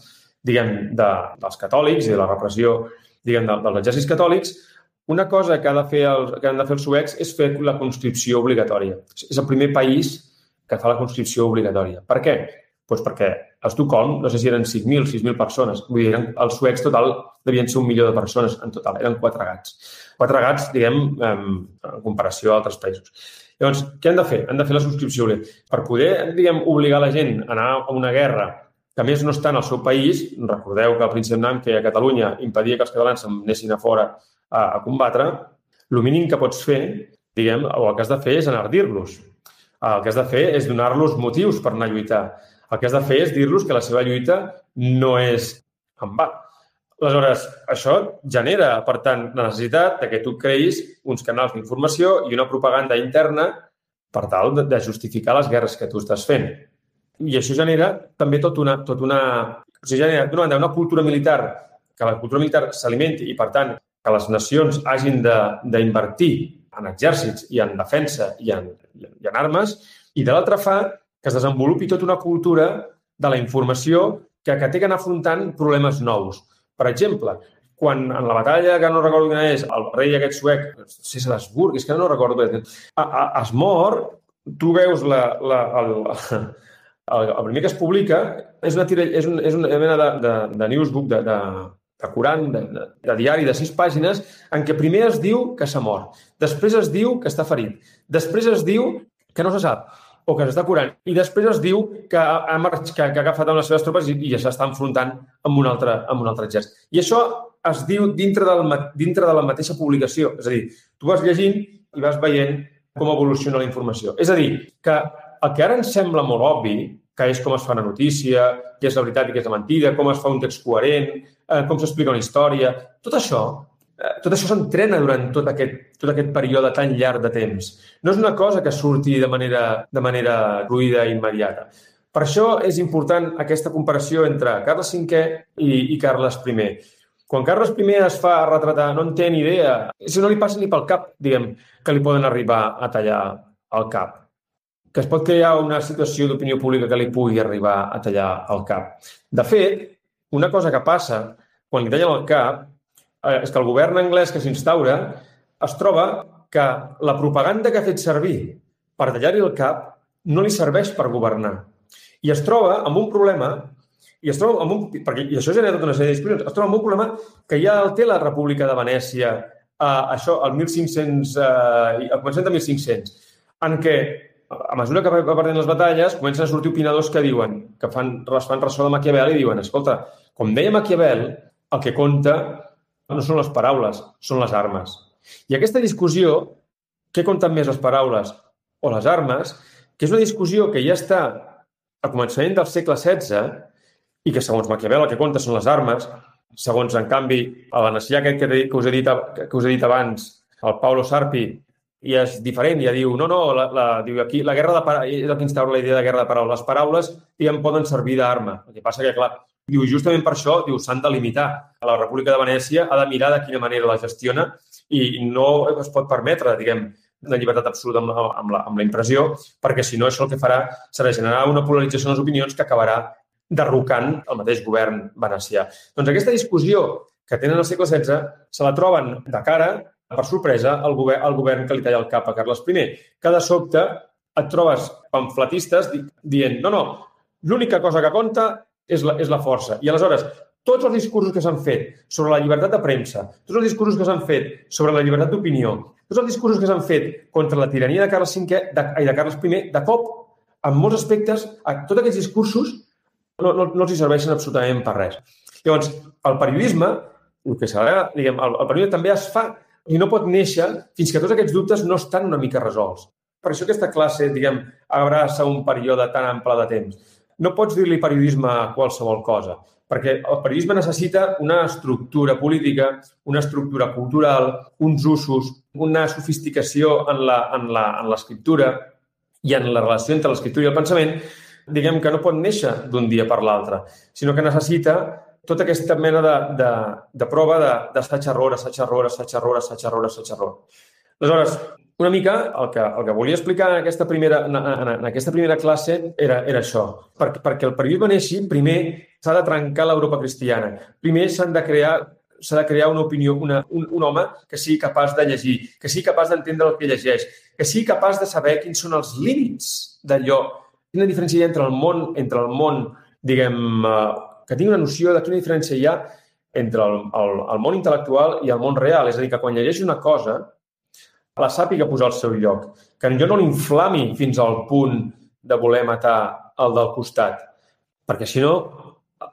diguem, de, dels catòlics i de la repressió diguem, de, dels exèrcits catòlics, una cosa que, ha de fer el, que han de fer els suecs és fer la conscripció obligatòria. És el primer país que fa la conscripció obligatòria. Per què? Pues perquè a Estocolm, no sé si eren 5.000, 6.000 persones. Vull dir, els suecs total devien ser un milió de persones en total. Eren quatre gats. Quatre gats, diguem, en comparació a altres països. Llavors, què han de fer? Han de fer la subscripció Per poder, diguem, obligar la gent a anar a una guerra que a més no està en el seu país, recordeu que el príncep Nam, que a Catalunya impedia que els catalans se'n anessin a fora a, a combatre, el mínim que pots fer, diguem, o el que has de fer és anar dir-los. El que has de fer és donar-los motius per anar a lluitar. El que has de fer és dir-los que la seva lluita no és en va. Aleshores, això genera, per tant, la necessitat de que tu creïs uns canals d'informació i una propaganda interna per tal de, de justificar les guerres que tu estàs fent. I això genera també tot una, tot una, o sigui, genera, d'una banda, una cultura militar, que la cultura militar s'alimenti i, per tant, que les nacions hagin d'invertir en exèrcits i en defensa i en, i en armes, i de l'altra fa que es desenvolupi tota una cultura de la informació que, que té que anar afrontant problemes nous. Per exemple, quan en la batalla, que no recordo quina és, el rei aquest suec, César és que no recordo bé, es mor, tu veus la, la, el, el, el primer que es publica és una, tira, és, un, és una mena de, de, de newsbook, de, de, de Coran, de, de, de diari de sis pàgines, en què primer es diu que s'ha mort, després es diu que està ferit, després es diu que no se sap, o que s'està curant, i després es diu que ha, que, que ha agafat amb les seves tropes i, i s'està enfrontant amb un, altre, amb un altre exèrcit. I això es diu dintre, del, dintre de la mateixa publicació. És a dir, tu vas llegint i vas veient com evoluciona la informació. És a dir, que el que ara ens sembla molt obvi, que és com es fa una notícia, què és la veritat i què és la mentida, com es fa un text coherent, eh, com s'explica una història, tot això tot això s'entrena durant tot aquest, tot aquest període tan llarg de temps. No és una cosa que surti de manera, de manera fluida i immediata. Per això és important aquesta comparació entre Carles V i, i Carles I. Quan Carles I es fa retratar, no en té ni idea, si no li passa ni pel cap, diguem, que li poden arribar a tallar el cap. Que es pot crear una situació d'opinió pública que li pugui arribar a tallar el cap. De fet, una cosa que passa quan li tallen el cap eh, és que el govern anglès que s'instaura es troba que la propaganda que ha fet servir per tallar-hi el cap no li serveix per governar. I es troba amb un problema i es troba amb un, perquè, i això genera tota una sèrie de discussions, es troba amb un problema que ja el té la República de Venècia, eh, això, al 1500, eh, al començament de 1500, en què, a mesura que va perdent les batalles, comencen a sortir opinadors que diuen, que fan, fan ressò de Maquiavel i diuen, escolta, com deia Maquiavel, el que compta no són les paraules, són les armes. I aquesta discussió, què compten més les paraules o les armes, que és una discussió que ja està a començament del segle XVI i que, segons Maquiavel, el que compta són les armes, segons, en canvi, a l'anacià aquest que, que, us he dit, que us he dit abans, el Paulo Sarpi, i és diferent, ja diu, no, no, la, la, diu aquí, la guerra de paraules, és el que instaura la idea de guerra de paraules. Les paraules, diguem, poden servir d'arma. El que passa que, clar, Diu, justament per això, diu, s'han de limitar. La República de Venècia ha de mirar de quina manera la gestiona i no es pot permetre, diguem, la llibertat absoluta amb, amb, la, amb la impressió, perquè si no això el que farà serà generar una polarització en les opinions que acabarà derrocant el mateix govern venecià. Doncs aquesta discussió que tenen al segle XVI se la troben de cara, per sorpresa, al govern, al govern que li talla el cap a Carles I. Cada sobte et trobes pamfletistes dient no, no, l'única cosa que compta és la, és la força. I aleshores, tots els discursos que s'han fet sobre la llibertat de premsa, tots els discursos que s'han fet sobre la llibertat d'opinió, tots els discursos que s'han fet contra la tirania de Carles V de, i de Carles I, de cop, en molts aspectes, a, tots aquests discursos no, no, no els serveixen absolutament per res. Llavors, el periodisme, el que serà, diguem, el, el periodisme també es fa i no pot néixer fins que tots aquests dubtes no estan una mica resolts. Per això aquesta classe, diguem, abraça un període tan ample de temps no pots dir-li periodisme a qualsevol cosa, perquè el periodisme necessita una estructura política, una estructura cultural, uns usos, una sofisticació en l'escriptura i en la relació entre l'escriptura i el pensament, diguem que no pot néixer d'un dia per l'altre, sinó que necessita tota aquesta mena de, de, de prova d'assaig-error, assaig-error, assaig-error, assaig-error, assaig-error. Aleshores, una mica el que, el que volia explicar en aquesta primera, en, en aquesta primera classe era, era això. Per, perquè el periodisme neixi, primer s'ha de trencar l'Europa cristiana. Primer s'han de crear s'ha de crear una opinió, una, un, un home que sigui capaç de llegir, que sigui capaç d'entendre el que llegeix, que sigui capaç de saber quins són els límits d'allò. Quina diferència hi ha entre el món, entre el món, diguem, uh, que tingui una noció de quina diferència hi ha entre el, el, el món intel·lectual i el món real. És a dir, que quan llegeix una cosa, la sàpiga posar al seu lloc, que jo no l'inflami fins al punt de voler matar el del costat, perquè si no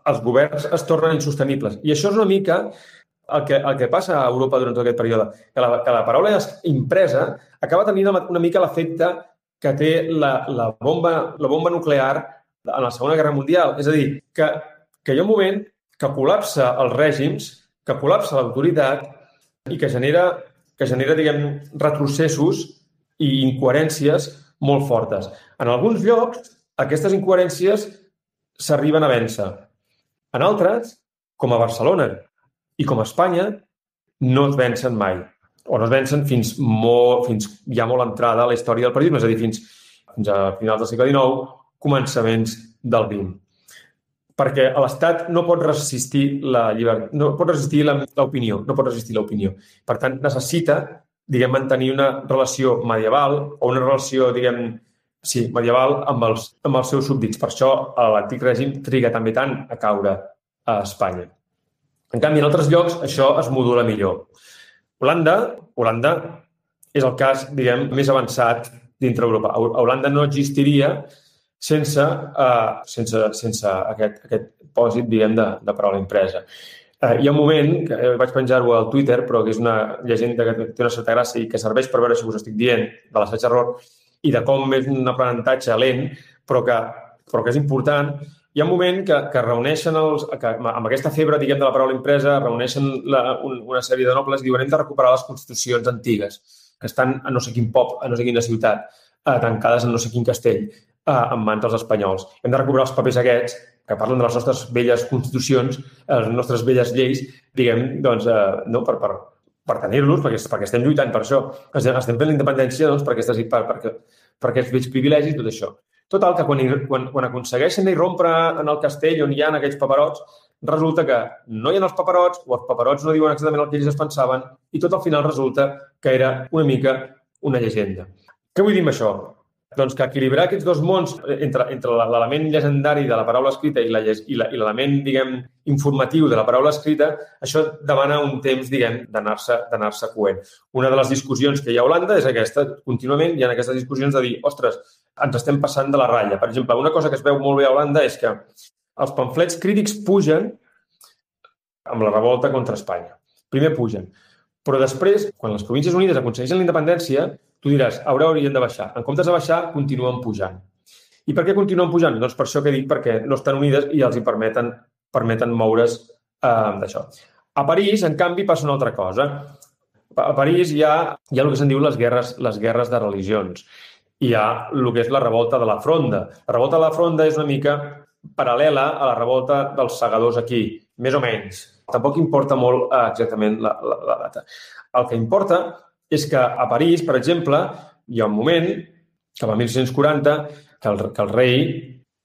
els governs es tornen insostenibles. I això és una mica el que, el que passa a Europa durant tot aquest període, que la, que la paraula impresa acaba tenint una mica l'efecte que té la, la, bomba, la bomba nuclear en la Segona Guerra Mundial. És a dir, que, que hi ha un moment que col·lapsa els règims, que col·lapsa l'autoritat i que genera que genera, diguem, retrocessos i incoherències molt fortes. En alguns llocs, aquestes incoherències s'arriben a vèncer. En altres, com a Barcelona i com a Espanya, no es vencen mai. O no es vencen fins, molt, fins ja molt entrada a la història del periodisme, és a dir, fins, fins a finals del segle XIX, començaments del XX. Perquè l'Estat no pot resistir la llibertat, no pot resistir l'opinió, no pot resistir l'opinió. Per tant, necessita, diguem, mantenir una relació medieval o una relació, diguem, sí, medieval amb els, amb els seus súbdits. Per això l'antic règim triga també tant a caure a Espanya. En canvi, en altres llocs això es modula millor. Holanda, Holanda és el cas, diguem, més avançat dintre Europa. A Holanda no existiria sense, uh, sense, sense aquest, aquest pòsit, diguem, de, de paraula impresa. Uh, hi ha un moment, que eh, vaig penjar-ho al Twitter, però que és una llegenda que té una certa gràcia i que serveix per veure si us estic dient de l'assaig error i de com és un aprenentatge lent, però que, però que és important. Hi ha un moment que, que reuneixen els, que amb aquesta febre, diguem, de la paraula impresa, reuneixen la, un, una sèrie de nobles i diuen hem de recuperar les constitucions antigues que estan a no sé quin pop, a no sé quina ciutat, eh, tancades en no sé quin castell eh, en mans dels espanyols. Hem de recuperar els papers aquests que parlen de les nostres velles constitucions, les nostres velles lleis, diguem, doncs, eh, no, per, per, per tenir-los, perquè, perquè estem lluitant per això. Estem, fent la independència doncs, per, aquestes, per, per, per aquests vells privilegis i tot això. Total, que quan, quan, quan aconsegueixen irrompre en el castell on hi ha aquells paperots, resulta que no hi ha els paperots, o els paperots no diuen exactament el que ells es pensaven, i tot al final resulta que era una mica una llegenda. Què vull dir amb això? Doncs que equilibrar aquests dos mons eh, entre, entre l'element llegendari de la paraula escrita i l'element, diguem, informatiu de la paraula escrita, això demana un temps, diguem, d'anar-se coent. Una de les discussions que hi ha a Holanda és aquesta, contínuament hi ha aquestes discussions de dir, ostres, ens estem passant de la ratlla. Per exemple, una cosa que es veu molt bé a Holanda és que els pamflets crítics pugen amb la revolta contra Espanya. Primer pugen. Però després, quan les Províncies Unides aconsegueixen la independència, tu diràs, ara haurien de baixar. En comptes de baixar, continuen pujant. I per què continuen pujant? Doncs per això que dic, perquè no estan unides i els hi permeten, permeten moure's eh, d'això. A París, en canvi, passa una altra cosa. A París hi ha, hi ha el que se'n diu les guerres, les guerres de religions. Hi ha el que és la revolta de la fronda. La revolta de la fronda és una mica paral·lela a la revolta dels segadors aquí, més o menys. Tampoc importa molt eh, exactament la, la, la data. El que importa és que a París, per exemple, hi ha un moment, cap a 1640, que el, que el rei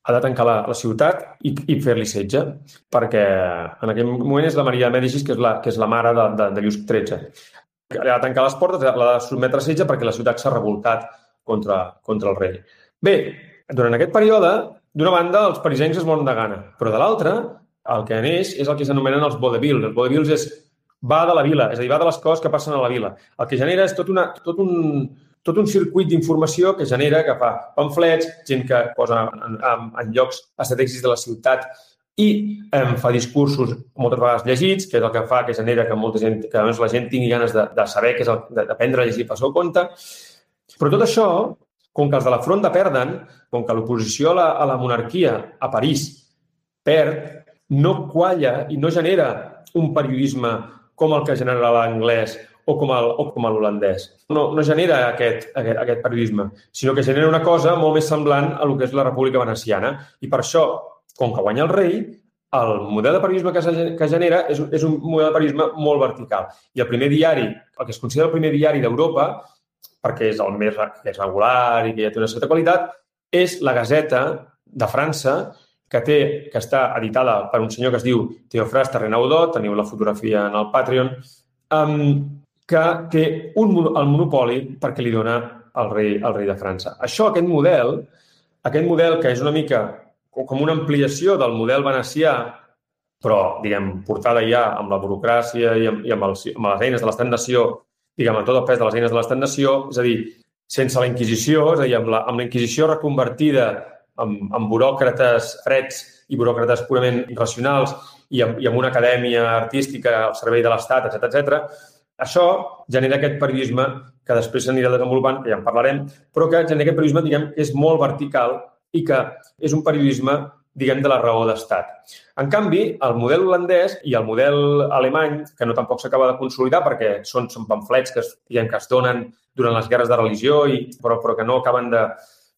ha de tancar la, la ciutat i, i fer-li setge, perquè en aquell moment és la Maria de Mèdicis, que és la, que és la mare de, de, de Lluís XIII. Ha de tancar les portes, l'ha de sotmetre a setge perquè la ciutat s'ha revoltat contra, contra el rei. Bé, durant aquest període, d'una banda, els parisencs es moren de gana, però de l'altra, el que neix és el que s'anomenen els vaudevilles. Els vaudevilles és va de la vila, és a dir, va de les coses que passen a la vila. El que genera és tot, una, tot, un, tot un circuit d'informació que genera, que fa pamflets, gent que posa en, en, en llocs estratègics de la ciutat i em fa discursos moltes vegades llegits, que és el que fa que genera que molta gent, que la gent tingui ganes de, de saber què és el, d'aprendre a llegir pel seu compte. Però tot això, com que els de la fronda perden, com que l'oposició a, la, a la monarquia a París perd, no qualla i no genera un periodisme com el que genera l'anglès o com el, o com l'holandès. No, no genera aquest, aquest, aquest periodisme, sinó que genera una cosa molt més semblant a el que és la República Veneciana. I per això, com que guanya el rei, el model de periodisme que, que genera és, és un model de periodisme molt vertical. I el primer diari, el que es considera el primer diari d'Europa, perquè és el més, que és regular i que ja té una certa qualitat, és la Gazeta de França, que té, que està editada per un senyor que es diu Teofrasta Renaudot, teniu la fotografia en el Patreon, um, que té un, el monopoli perquè li dona el rei, el rei de França. Això, aquest model, aquest model que és una mica com una ampliació del model venecià, però, diguem, portada ja amb la burocràcia i amb, i amb, els, amb les eines de l'estat-nació, diguem, amb tot el pes de les eines de l'estat-nació, és a dir, sense la Inquisició, és a dir, amb la, amb la Inquisició reconvertida amb, amb buròcrates freds i buròcrates purament racionals i amb, i amb una acadèmia artística al servei de l'Estat, etc etc. Això genera aquest periodisme que després s'anirà desenvolupant, que ja en parlarem, però que genera aquest periodisme, diguem, que és molt vertical i que és un periodisme, diguem, de la raó d'estat. En canvi, el model holandès i el model alemany, que no tampoc s'acaba de consolidar perquè són, són pamflets que, diguem, que es donen durant les guerres de religió, i, però, però que no acaben de,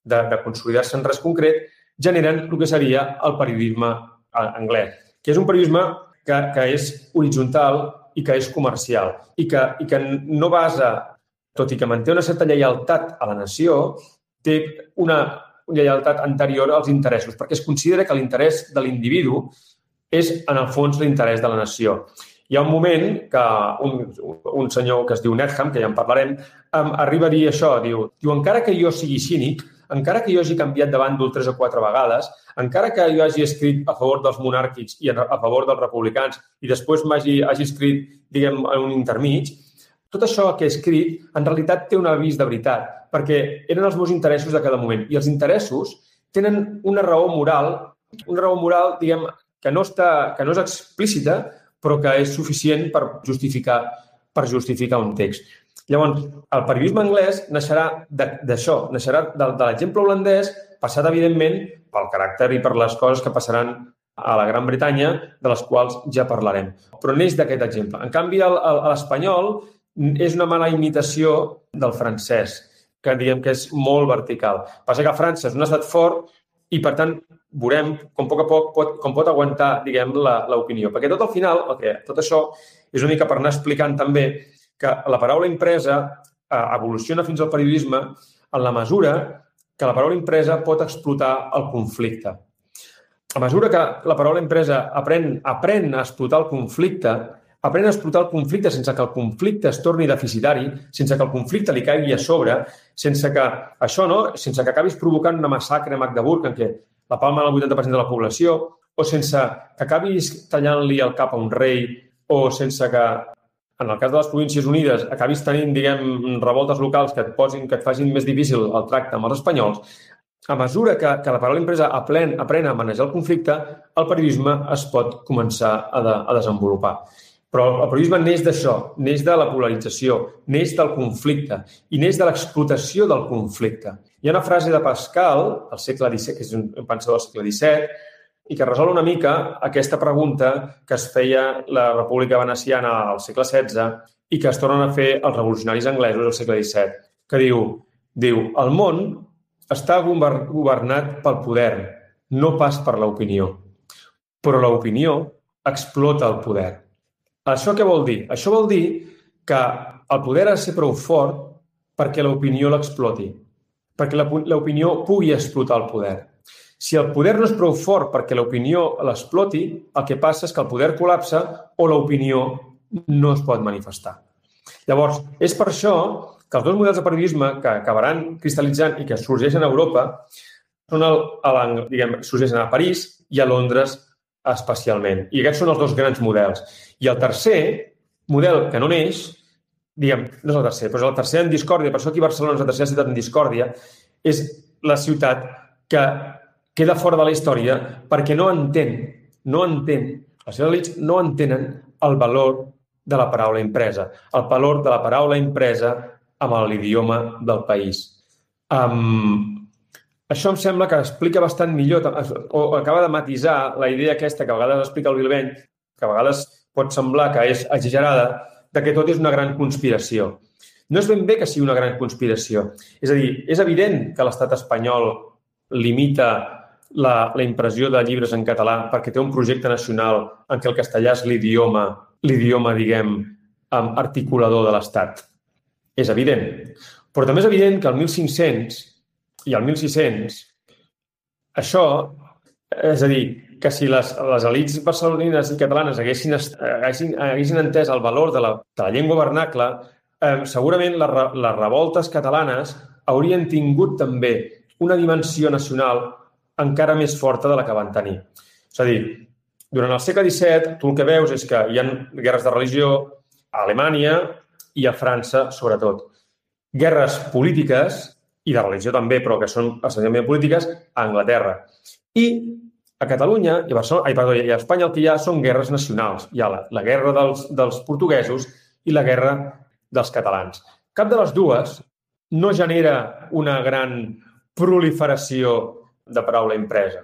de, de consolidar-se en res concret, generen el que seria el periodisme anglès, que és un periodisme que, que és horitzontal i que és comercial i que, i que no basa, tot i que manté una certa lleialtat a la nació, té una lleialtat anterior als interessos, perquè es considera que l'interès de l'individu és, en el fons, l'interès de la nació. Hi ha un moment que un, un senyor que es diu Netham, que ja en parlarem, arriba a dir això, diu, diu, encara que jo sigui cínic, encara que jo hagi canviat de bàndol tres o quatre vegades, encara que jo hagi escrit a favor dels monàrquics i a favor dels republicans i després m'hagi hagi escrit, diguem, en un intermig, tot això que he escrit en realitat té un avís de veritat, perquè eren els meus interessos de cada moment. I els interessos tenen una raó moral, una raó moral, diguem, que no, està, que no és explícita, però que és suficient per justificar, per justificar un text. Llavors, el periodisme anglès naixerà d'això, naixerà de, de l'exemple holandès, passat, evidentment, pel caràcter i per les coses que passaran a la Gran Bretanya, de les quals ja parlarem. Però neix d'aquest exemple. En canvi, l'espanyol és una mala imitació del francès, que diguem que és molt vertical. Passa que França és un estat fort i, per tant, veurem com a poc a poc pot, com pot aguantar, diguem, l'opinió. Perquè tot al final, el que, tot això és una mica per anar explicant també que la paraula impresa eh, evoluciona fins al periodisme en la mesura que la paraula impresa pot explotar el conflicte. A mesura que la paraula impresa aprèn, aprèn a explotar el conflicte, aprèn a explotar el conflicte sense que el conflicte es torni deficitari, sense que el conflicte li caigui a sobre, sense que això, no? sense que acabis provocant una massacre a Magdeburg en què la palma del 80% de la població, o sense que acabis tallant-li el cap a un rei, o sense que en el cas de les Províncies Unides, acabis tenint, diguem, revoltes locals que et posin, que et facin més difícil el tracte amb els espanyols, a mesura que, que la paraula empresa apren, aprèn a manejar el conflicte, el periodisme es pot començar a, de, a desenvolupar. Però el periodisme neix d'això, neix de la polarització, neix del conflicte i neix de l'explotació del conflicte. Hi ha una frase de Pascal, al segle XVII, que és un pensador del segle XVII, i que resol una mica aquesta pregunta que es feia la República Veneciana al segle XVI i que es tornen a fer els revolucionaris anglesos al segle XVII, que diu, diu el món està governat pel poder, no pas per l'opinió. Però l'opinió explota el poder. Això què vol dir? Això vol dir que el poder ha de ser prou fort perquè l'opinió l'exploti, perquè l'opinió pugui explotar el poder. Si el poder no és prou fort perquè l'opinió l'exploti, el que passa és que el poder col·lapsa o l'opinió no es pot manifestar. Llavors, és per això que els dos models de periodisme que acabaran cristal·litzant i que sorgeixen a Europa són el, el, diguem, sorgeixen a París i a Londres especialment. I aquests són els dos grans models. I el tercer model que no neix, diguem, no és el tercer, però és el tercer en discòrdia, per això aquí Barcelona és la tercera ciutat en discòrdia, és la ciutat que queda fora de la història perquè no entén, no entén, les seves elites no entenen el valor de la paraula impresa, el valor de la paraula impresa amb l'idioma del país. Um, això em sembla que explica bastant millor, o acaba de matisar la idea aquesta que a vegades explica el Vilbeny, que a vegades pot semblar que és exagerada, de que tot és una gran conspiració. No és ben bé que sigui una gran conspiració. És a dir, és evident que l'estat espanyol limita la, la impressió de llibres en català perquè té un projecte nacional en què el castellà és l'idioma, l'idioma, diguem, articulador de l'Estat. És evident. Però també és evident que el 1500 i el 1600 això, és a dir, que si les, les elites barcelonines i catalanes haguessin, haguessin, haguessin entès el valor de la, de la llengua vernacle, eh, segurament les, les revoltes catalanes haurien tingut també una dimensió nacional encara més forta de la que van tenir. És a dir, durant el segle XVII, tu el que veus és que hi ha guerres de religió a Alemanya i a França, sobretot. Guerres polítiques, i de religió també, però que són essencialment polítiques, a Anglaterra. I a Catalunya i a, Barcelona, ai, perdó, i a Espanya el que hi ha són guerres nacionals. Hi ha la, la guerra dels, dels portuguesos i la guerra dels catalans. Cap de les dues no genera una gran proliferació de paraula impresa.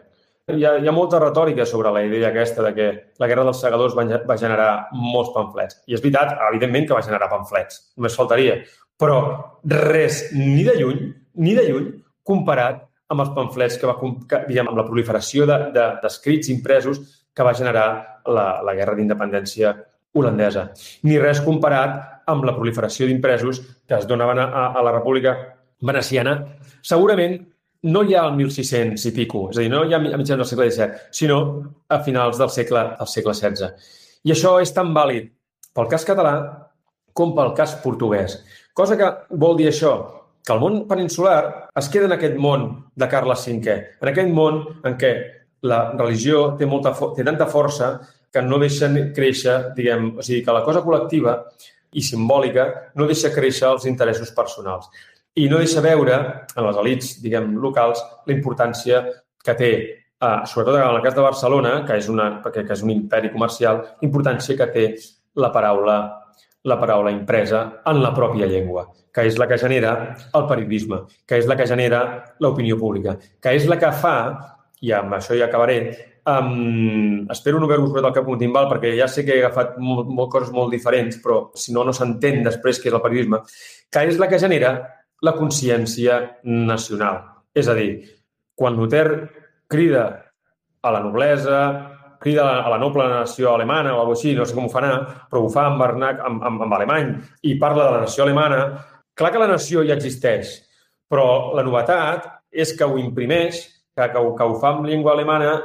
Hi ha, hi ha molta retòrica sobre la idea aquesta de que la Guerra dels Segadors va, va generar molts pamflets. I és veritat, evidentment, que va generar pamflets. Només faltaria. Però res, ni de lluny, ni de lluny, comparat amb els pamflets que va, que, diguem, amb la proliferació d'escrits de, de, impresos que va generar la, la Guerra d'Independència holandesa. Ni res comparat amb la proliferació d'impresos que es donaven a, a la República Veneciana, segurament no hi ha el 1600 i pico, és a dir, no hi ha a mitjans del segle XVII, sinó a finals del segle, del segle XVI. I això és tan vàlid pel cas català com pel cas portuguès. Cosa que vol dir això, que el món peninsular es queda en aquest món de Carles V, en aquest món en què la religió té, molta, té tanta força que no deixen créixer, diguem, o sigui, que la cosa col·lectiva i simbòlica no deixa créixer els interessos personals i no deixa veure en les elites, diguem, locals, la importància que té, eh, sobretot en el cas de Barcelona, que és, una, que, que és un imperi comercial, importància que té la paraula la paraula impresa en la pròpia llengua, que és la que genera el periodisme, que és la que genera l'opinió pública, que és la que fa, i amb això ja acabaré, um, espero no haver-vos posat el cap un perquè ja sé que he agafat molt, molt, coses molt diferents, però si no, no s'entén després què és el periodisme, que és la que genera la consciència nacional. És a dir, quan Luther crida a la noblesa, crida a la noble nació alemana o alguna així, no sé com ho farà, però ho fa amb, Bernac, amb, amb, amb alemany i parla de la nació alemana, clar que la nació ja existeix, però la novetat és que ho imprimeix, que, que, ho, que ho fa en llengua alemana,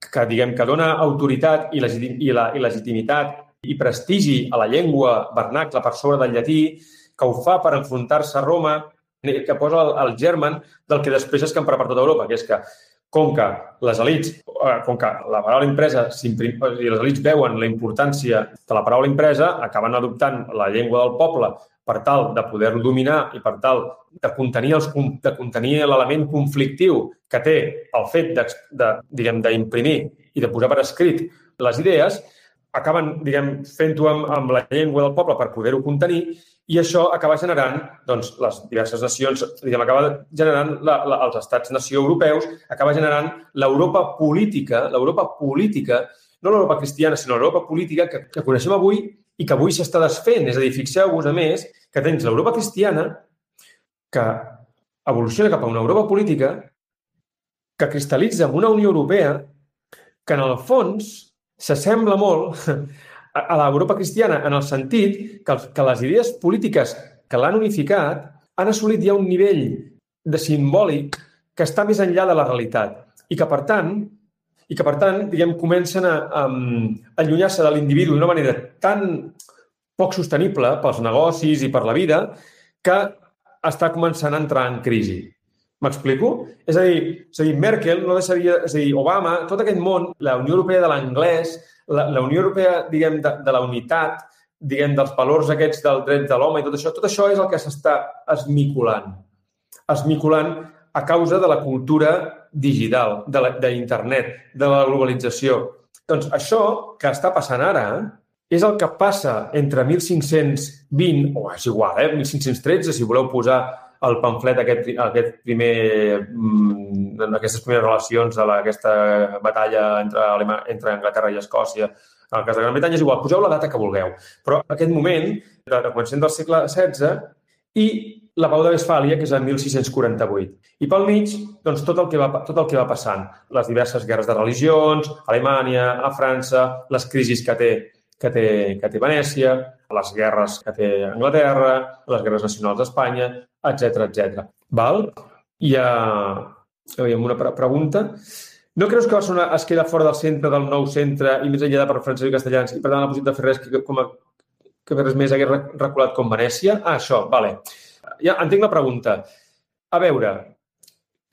que diguem que dona autoritat i, legitim, i, la, i legitimitat i prestigi a la llengua vernacle per sobre del llatí, que ho fa per enfrontar-se a Roma, que posa el, el germen del que després es camparà per tota Europa, que és que com que les elites, eh, com que la paraula impresa i les elites veuen la importància de la paraula impresa, acaben adoptant la llengua del poble per tal de poder-lo dominar i per tal de contenir els, de contenir l'element conflictiu que té el fet de, de diguem d'imprimir i de posar per escrit les idees, acaben, diguem, fent-ho amb, amb la llengua del poble per poder-ho contenir i això acaba generant, doncs, les diverses nacions, diguem, acaba generant la, la, els estats-nació europeus, acaba generant l'Europa política, l'Europa política, no l'Europa cristiana, sinó l'Europa política que, que coneixem avui i que avui s'està desfent. És a dir, fixeu-vos, a més, que tens l'Europa cristiana que evoluciona cap a una Europa política que cristal·litza en una Unió Europea que, en el fons, s'assembla molt a l'Europa cristiana en el sentit que, que les idees polítiques que l'han unificat han assolit ja un nivell de simbòlic que està més enllà de la realitat i que, per tant, i que, per tant, diguem, comencen a, a, allunyar-se de l'individu d'una manera tan poc sostenible pels negocis i per la vida que està començant a entrar en crisi. M'explico? És a dir, és a dir, Merkel no deixaria... És a dir, Obama, tot aquest món, la Unió Europea de l'anglès, la, la Unió Europea, diguem, de, de la unitat, diguem, dels valors aquests del dret de l'home i tot això, tot això és el que s'està esmiculant. Esmiculant a causa de la cultura digital, d'internet, de, de la globalització. Doncs això que està passant ara és el que passa entre 1520, o és igual, eh? 1513, si voleu posar el pamflet, aquest, aquest primer, mm, aquestes primeres relacions de la, aquesta batalla entre, Alema, entre Anglaterra i Escòcia, en el cas de Gran Bretanya, és igual, poseu la data que vulgueu. Però aquest moment, de, de començament del segle XVI, i la Pau de Westfàlia, que és el 1648. I pel mig, doncs, tot el, que va, tot el que va passant. Les diverses guerres de religions, Alemanya, a França, les crisis que té, que té, que té Venècia, les guerres que té Anglaterra, les guerres nacionals d'Espanya, etc etc. Val? Hi ha aviam, una pregunta. No creus que Barcelona es queda fora del centre del nou centre i més enllà de per francès i castellans i per tant la possibilitat de fer res que, com a, que fer res més hagués reculat com Venècia? Ah, això, vale. Ja entenc la pregunta. A veure,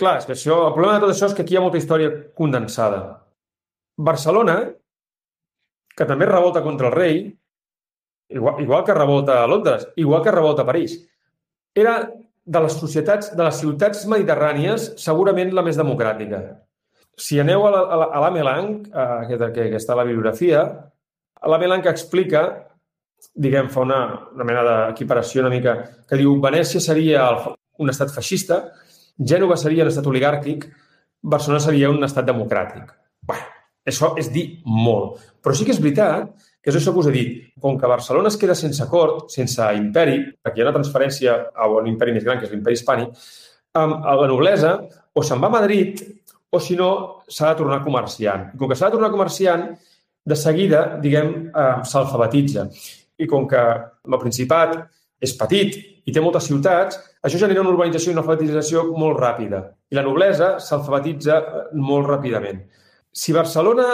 clar, és que això, el problema de tot això és que aquí hi ha molta història condensada. Barcelona, que també revolta contra el rei, igual, igual que revolta a Londres, igual que revolta a París. Era de les societats, de les ciutats mediterrànies, segurament la més democràtica. Si aneu a la, a la, a Melang, eh, que, que, està a la bibliografia, a la Melang explica, diguem, fa una, una mena d'equiparació una mica, que diu Venècia seria el, un estat feixista, Gènova seria un estat oligàrquic, Barcelona seria un estat democràtic. Bé, això és dir molt. Però sí que és veritat que és això que us he dit. Com que Barcelona es queda sense cort, sense imperi, perquè hi ha una transferència a un imperi més gran, que és l'imperi hispànic, a la noblesa o se'n va a Madrid o, si no, s'ha de tornar comerciant. I com que s'ha de tornar comerciant, de seguida, diguem, eh, s'alfabetitza. I com que el Principat és petit i té moltes ciutats, això genera una urbanització i una alfabetització molt ràpida. I la noblesa s'alfabetitza eh, molt ràpidament. Si Barcelona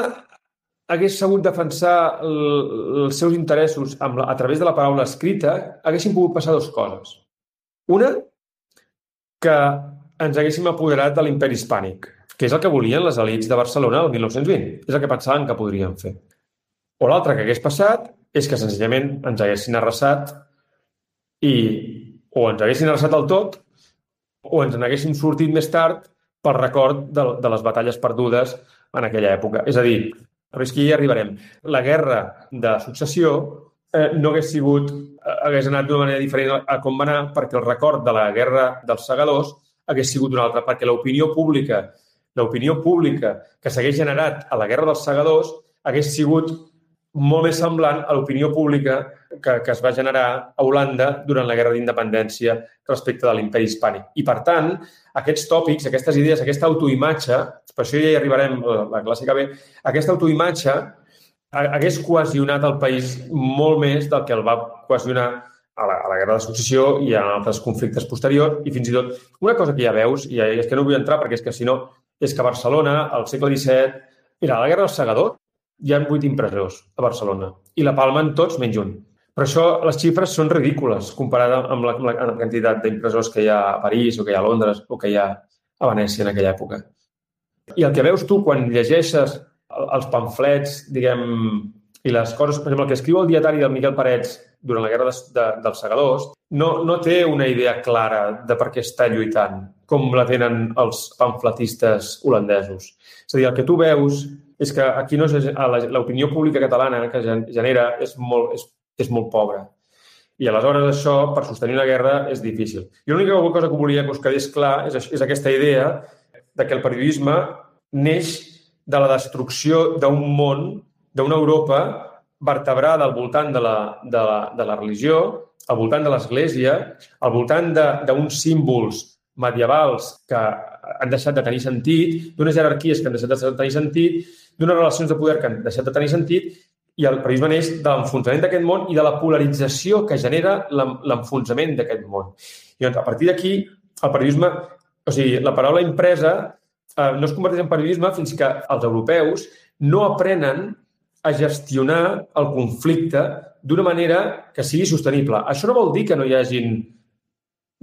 hagués sabut defensar els seus interessos amb la, a través de la paraula escrita, haguessin pogut passar dues coses. Una, que ens haguéssim apoderat de l'imperi hispànic, que és el que volien les elites de Barcelona el 1920. És el que pensaven que podrien fer. O l'altre que hagués passat és que senzillament ens haguessin arrasat i o ens haguessin arrasat del tot o ens n'haguessin sortit més tard pel record de, de les batalles perdudes en aquella època. És a dir, però és que hi arribarem. La guerra de successió eh, no hagués sigut, eh, hagués anat d'una manera diferent a, a com va anar perquè el record de la guerra dels segadors hagués sigut una altra, perquè l'opinió pública l'opinió pública que s'hagués generat a la guerra dels segadors hagués sigut molt més semblant a l'opinió pública que, que es va generar a Holanda durant la Guerra d'Independència respecte de l'imperi hispànic. I, per tant, aquests tòpics, aquestes idees, aquesta autoimatge, per això ja hi arribarem la clàssica B, aquesta autoimatge hagués cohesionat el país molt més del que el va cohesionar a la, a la Guerra de Successió i a altres conflictes posteriors i fins i tot una cosa que ja veus, i és que no vull entrar perquè és que si no, és que Barcelona, al segle XVII, era la Guerra del Segador, hi ha vuit impressors a Barcelona i la palmen tots menys un. Per això les xifres són ridícules comparada amb la, amb la quantitat d'impressors que hi ha a París o que hi ha a Londres o que hi ha a Venècia en aquella època. I el que veus tu quan llegeixes els pamflets, diguem, i les coses, per exemple, el que escriu el dietari del Miquel Parets durant la guerra de, de, dels segadors, no, no té una idea clara de per què està lluitant, com la tenen els pamfletistes holandesos. És a dir, el que tu veus és que aquí no l'opinió pública catalana que genera és molt, és, és molt pobra. I aleshores això, per sostenir una guerra, és difícil. I l'única cosa que volia que us quedés clar és, és aquesta idea de que el periodisme neix de la destrucció d'un món, d'una Europa vertebrada al voltant de la, de la, de la religió, al voltant de l'Església, al voltant d'uns símbols medievals que han deixat de tenir sentit, d'unes jerarquies que han deixat de tenir sentit, d'unes relacions de poder que han deixat de tenir sentit i el periodisme neix de l'enfonsament d'aquest món i de la polarització que genera l'enfonsament d'aquest món. I doncs, a partir d'aquí, el periodisme, o sigui, la paraula impresa eh, no es converteix en periodisme fins que els europeus no aprenen a gestionar el conflicte d'una manera que sigui sostenible. Això no vol dir que no hi hagin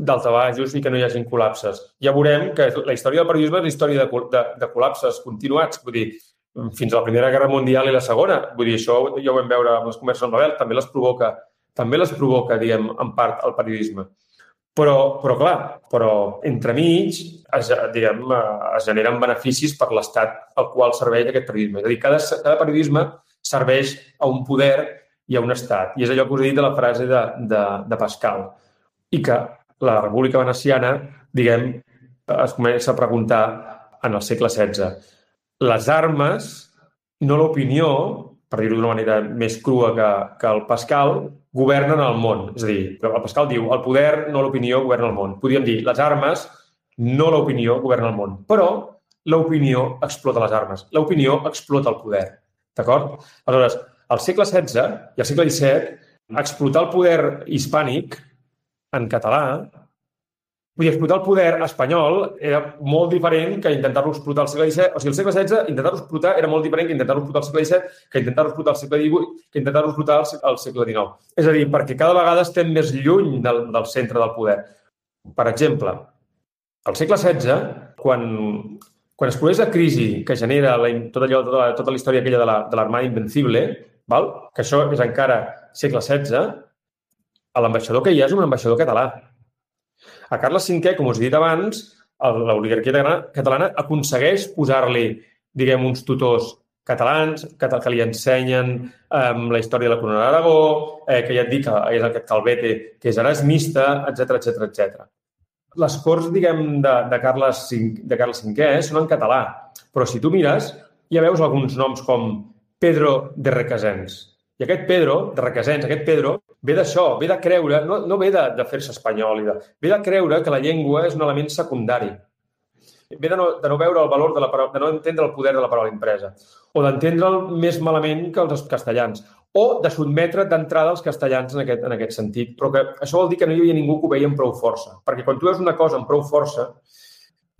daltabajos i que no hi hagin col·lapses. Ja veurem que la història del periodisme és la història de, de, de col·lapses continuats. Vull dir, fins a la Primera Guerra Mundial i la Segona. Vull dir, això ja ho vam veure amb les converses amb Nobel, també les provoca, també les provoca, diguem, en part, el periodisme. Però, però clar, però entremig es, diguem, es generen beneficis per l'estat al qual serveix aquest periodisme. És a dir, cada, cada periodisme serveix a un poder i a un estat. I és allò que us he dit de la frase de, de, de Pascal. I que la República Veneciana, diguem, es comença a preguntar en el segle XVI les armes, no l'opinió, per dir-ho d'una manera més crua que, que el Pascal, governen el món. És a dir, el Pascal diu el poder, no l'opinió, governa el món. Podríem dir les armes, no l'opinió, governa el món. Però l'opinió explota les armes. L'opinió explota el poder. D'acord? Aleshores, al segle XVI i al segle XVII, explotar el poder hispànic en català Vull dir, explotar el poder espanyol era molt diferent que intentar-lo explotar al segle XVII. O sigui, al segle XVI, intentar-lo explotar era molt diferent que intentar-lo explotar al segle XVII, que intentar-lo explotar al segle XVIII, que intentar-lo explotar al segle XIX. És a dir, perquè cada vegada estem més lluny del, del centre del poder. Per exemple, al segle XVI, quan, quan es produeix la crisi que genera la, tot allò, tota, la, tota la història aquella de l'Armada la, Invencible, val? que això és encara segle XVI, l'ambaixador que hi ha és un ambaixador català a Carles V, com us he dit abans, l'oligarquia catalana aconsegueix posar-li, diguem, uns tutors catalans que, que li ensenyen um, la història de la corona d'Aragó, eh, que ja et dic que és aquest Calvete, que és erasmista, etc etc etc. Les corts, diguem, de, de, Carles V, de Carles V són en català, però si tu mires, ja veus alguns noms com Pedro de Requesens. I aquest Pedro, de Requesens, aquest Pedro, ve d'això, ve de creure, no, no ve de, de fer-se espanyol, i de, ve de creure que la llengua és un element secundari. ve de no, de no veure el valor de la paraula, de no entendre el poder de la paraula impresa, o d'entendre'l més malament que els castellans, o de sotmetre d'entrada els castellans en aquest, en aquest sentit. Però que això vol dir que no hi havia ningú que ho veia amb prou força. Perquè quan tu veus una cosa amb prou força,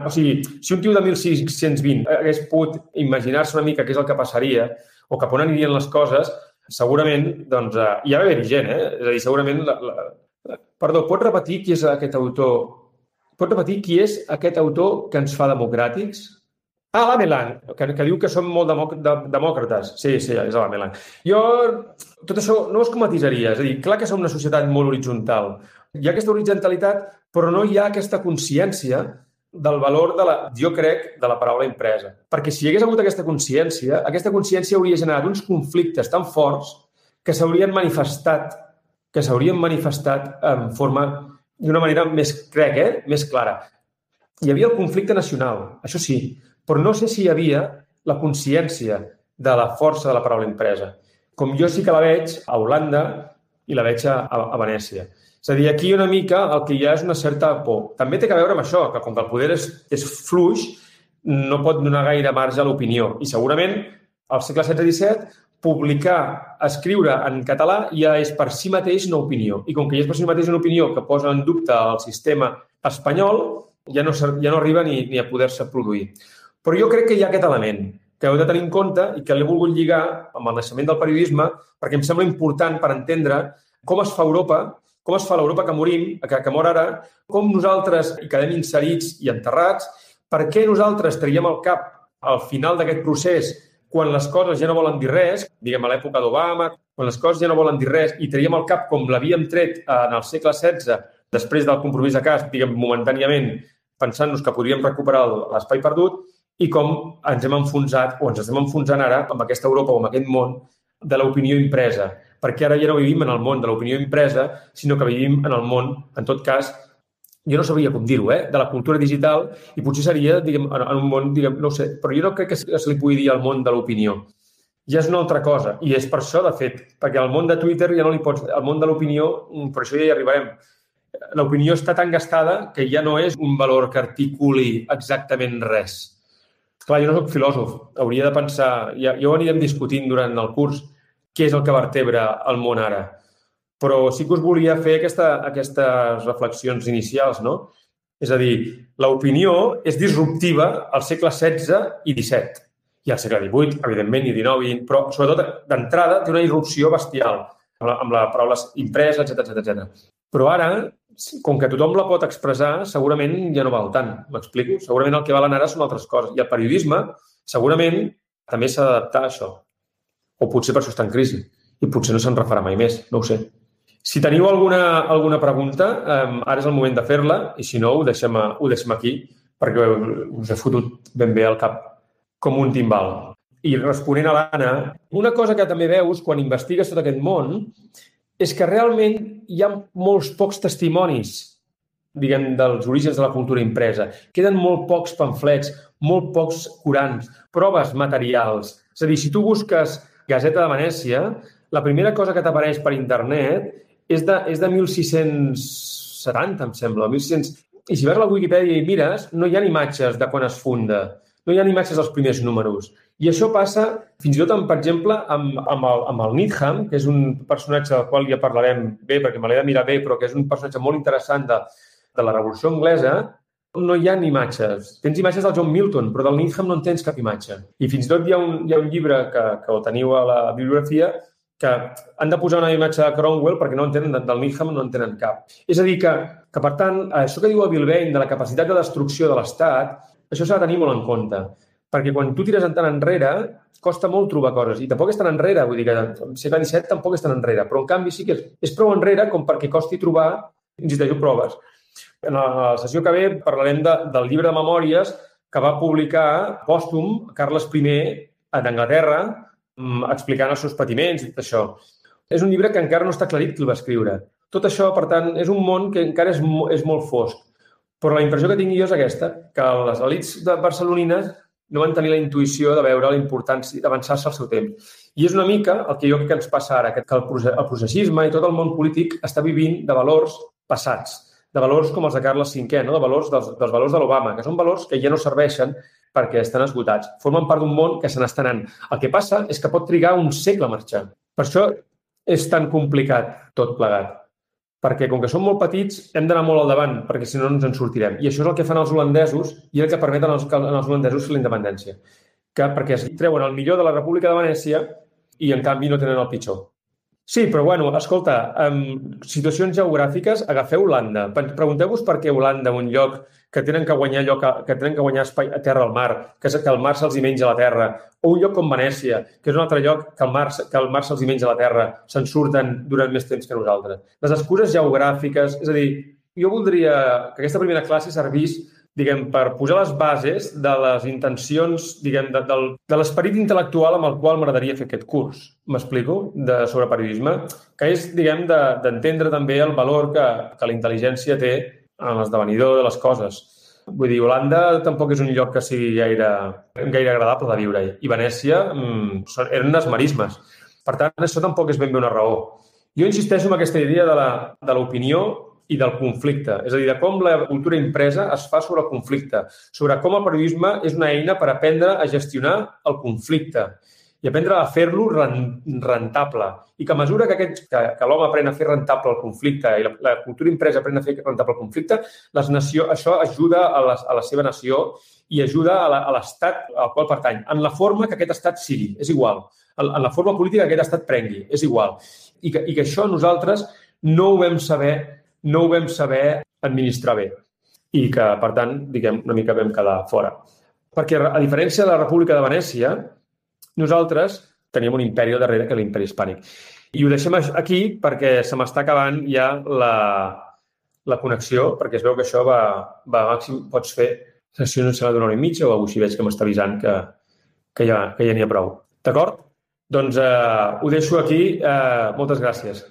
o sigui, si un tio de 1620 hagués pogut imaginar-se una mica què és el que passaria o cap on anirien les coses, segurament, doncs, eh, hi ha d'haver gent, eh? És a dir, segurament... La, la... Perdó, pots repetir qui és aquest autor? Pots repetir qui és aquest autor que ens fa democràtics? Ah, l'Amelan, que, que diu que som molt democ de, demòcrates. Sí, sí, és l'Amelan. Jo tot això no ho escomatisaria. És a dir, clar que som una societat molt horitzontal. Hi ha aquesta horitzontalitat, però no hi ha aquesta consciència del valor, de la, jo crec, de la paraula impresa. Perquè si hi hagués hagut aquesta consciència, aquesta consciència hauria generat uns conflictes tan forts que s'haurien manifestat que s'haurien manifestat en forma d'una manera més, crec, eh? més clara. Hi havia el conflicte nacional, això sí, però no sé si hi havia la consciència de la força de la paraula impresa. Com jo sí que la veig a Holanda i la veig a, a Venècia. És a dir, aquí una mica el que hi ha és una certa por. També té que veure amb això, que com que el poder és, és fluix, no pot donar gaire marge a l'opinió. I segurament al segle XVI-XVII publicar, escriure en català ja és per si mateix una opinió. I com que ja és per si mateix una opinió que posa en dubte el sistema espanyol, ja no, ja no arriba ni, ni a poder-se produir. Però jo crec que hi ha aquest element que heu de tenir en compte i que l'he volgut lligar amb el naixement del periodisme perquè em sembla important per entendre com es fa Europa com es fa l'Europa que morim, que, que mor ara, com nosaltres hi quedem inserits i enterrats, per què nosaltres traiem el cap al final d'aquest procés quan les coses ja no volen dir res, diguem a l'època d'Obama, quan les coses ja no volen dir res i traiem el cap com l'havíem tret en el segle XVI, després del compromís de cas, diguem, momentàniament, pensant-nos que podríem recuperar l'espai perdut, i com ens hem enfonsat, o ens estem enfonsant ara, amb aquesta Europa o amb aquest món, de l'opinió impresa perquè ara ja no vivim en el món de l'opinió impresa, sinó que vivim en el món, en tot cas, jo no sabria com dir-ho, eh, de la cultura digital i potser seria, diguem, en un món, diguem, no sé, però jo no crec que se li pugui dir al món de l'opinió. Ja és una altra cosa. I és per això, de fet, perquè al món de Twitter ja no li pots... Al món de l'opinió, mm, per això ja hi arribarem. L'opinió està tan gastada que ja no és un valor que articuli exactament res. Clar, jo no sóc filòsof. Hauria de pensar... Ja, ja ho anirem discutint durant el curs què és el que vertebra el món ara. Però sí que us volia fer aquesta, aquestes reflexions inicials, no? És a dir, l'opinió és disruptiva al segle XVI i XVII i al segle XVIII, evidentment, i XIX, però sobretot d'entrada té una irrupció bestial amb la, amb la paraula impresa, etc etc etc. Però ara, com que tothom la pot expressar, segurament ja no val tant, m'explico? Segurament el que valen ara són altres coses. I el periodisme, segurament, també s'ha d'adaptar a això. O potser per això està en crisi i potser no se'n refarà mai més, no ho sé. Si teniu alguna, alguna pregunta, eh, ara és el moment de fer-la i si no, ho deixem, ho deixem aquí perquè us he fotut ben bé al cap com un timbal. I responent a l'Anna, una cosa que també veus quan investigues tot aquest món és que realment hi ha molts pocs testimonis diguem, dels orígens de la cultura impresa. Queden molt pocs pamflets, molt pocs curants, proves materials. És a dir, si tu busques Gazeta de Venècia, la primera cosa que t'apareix per internet és de, és de 1670, em sembla, 1600... I si vas a la Wikipedia i mires, no hi ha imatges de quan es funda, no hi ha imatges dels primers números. I això passa fins i tot, amb, per exemple, amb, amb, el, amb el Needham, que és un personatge del qual ja parlarem bé, perquè me l'he de mirar bé, però que és un personatge molt interessant de, de la Revolució Anglesa, no hi ha imatges. Tens imatges del John Milton, però del Needham no en tens cap imatge. I fins i tot hi ha un, hi ha un llibre que, que el teniu a la bibliografia que han de posar una imatge de Cromwell perquè no en tenen, del Needham no en tenen cap. És a dir, que, que per tant, això que diu el Bill Bain de la capacitat de destrucció de l'Estat, això s'ha de tenir molt en compte. Perquè quan tu tires en tant enrere, costa molt trobar coses. I tampoc és tan enrere, vull dir que el segle XVII tampoc és tan enrere, però en canvi sí que és, és prou enrere com perquè costi trobar, insisteixo, proves. En la sessió que ve parlarem de, del llibre de memòries que va publicar pòstum Carles I d'Anglaterra mm, explicant els seus patiments i tot això. És un llibre que encara no està aclarit qui el va escriure. Tot això, per tant, és un món que encara és, és molt fosc. Però la impressió que tinc jo és aquesta, que les elites de barcelonines no van tenir la intuïció de veure la importància d'avançar-se al seu temps. I és una mica el que jo crec que ens passa ara, que el processisme i tot el món polític està vivint de valors passats de valors com els de Carles V, no? de valors dels, dels valors de l'Obama, que són valors que ja no serveixen perquè estan esgotats. Formen part d'un món que se n'està anant. El que passa és que pot trigar un segle a marxar. Per això és tan complicat tot plegat. Perquè com que som molt petits hem d'anar molt al davant, perquè si no no ens en sortirem. I això és el que fan els holandesos i el que permeten als, als holandesos fer la independència. Que, perquè es treuen el millor de la República de Venècia i en canvi no tenen el pitjor. Sí, però bueno, escolta, en situacions geogràfiques, agafeu Holanda. Pregunteu-vos per què Holanda, un lloc que tenen que guanyar lloc, que tenen que guanyar espai a terra al mar, que, és, que el mar se'ls hi menja la terra, o un lloc com Venècia, que és un altre lloc que el mar, que el mar se'ls hi menja la terra, se'n surten durant més temps que nosaltres. Les excuses geogràfiques, és a dir, jo voldria que aquesta primera classe servís diguem, per posar les bases de les intencions, diguem, de, del, de l'esperit intel·lectual amb el qual m'agradaria fer aquest curs. M'explico? De, sobre periodisme, que és, diguem, d'entendre de, també el valor que, que la intel·ligència té en l'esdevenidor de les coses. Vull dir, Holanda tampoc és un lloc que sigui gaire, gaire agradable de viure-hi. I Venècia mmm, eren unes marismes. Per tant, això tampoc és ben bé una raó. Jo insisteixo en aquesta idea de l'opinió i del conflicte. És a dir, de com la cultura impresa es fa sobre el conflicte, sobre com el periodisme és una eina per aprendre a gestionar el conflicte i aprendre a fer-lo rentable. I que a mesura que, aquest, que, que l'home aprèn a fer rentable el conflicte i la, la cultura impresa aprèn a fer rentable el conflicte, les nació, això ajuda a la, a la seva nació i ajuda a l'estat al qual pertany, en la forma que aquest estat sigui, és igual. En, en la forma política que aquest estat prengui, és igual. I que, I que això nosaltres no ho vam saber no ho vam saber administrar bé i que, per tant, diguem, una mica vam quedar fora. Perquè, a diferència de la República de Venècia, nosaltres teníem un imperi al darrere que l'imperi hispànic. I ho deixem aquí perquè se m'està acabant ja la, la connexió, perquè es veu que això va, va màxim, pots fer sessió no serà d'una hora i mitja o així, veig que m'està avisant que, que ja que ja n'hi ha prou. D'acord? Doncs eh, ho deixo aquí. Eh, moltes gràcies.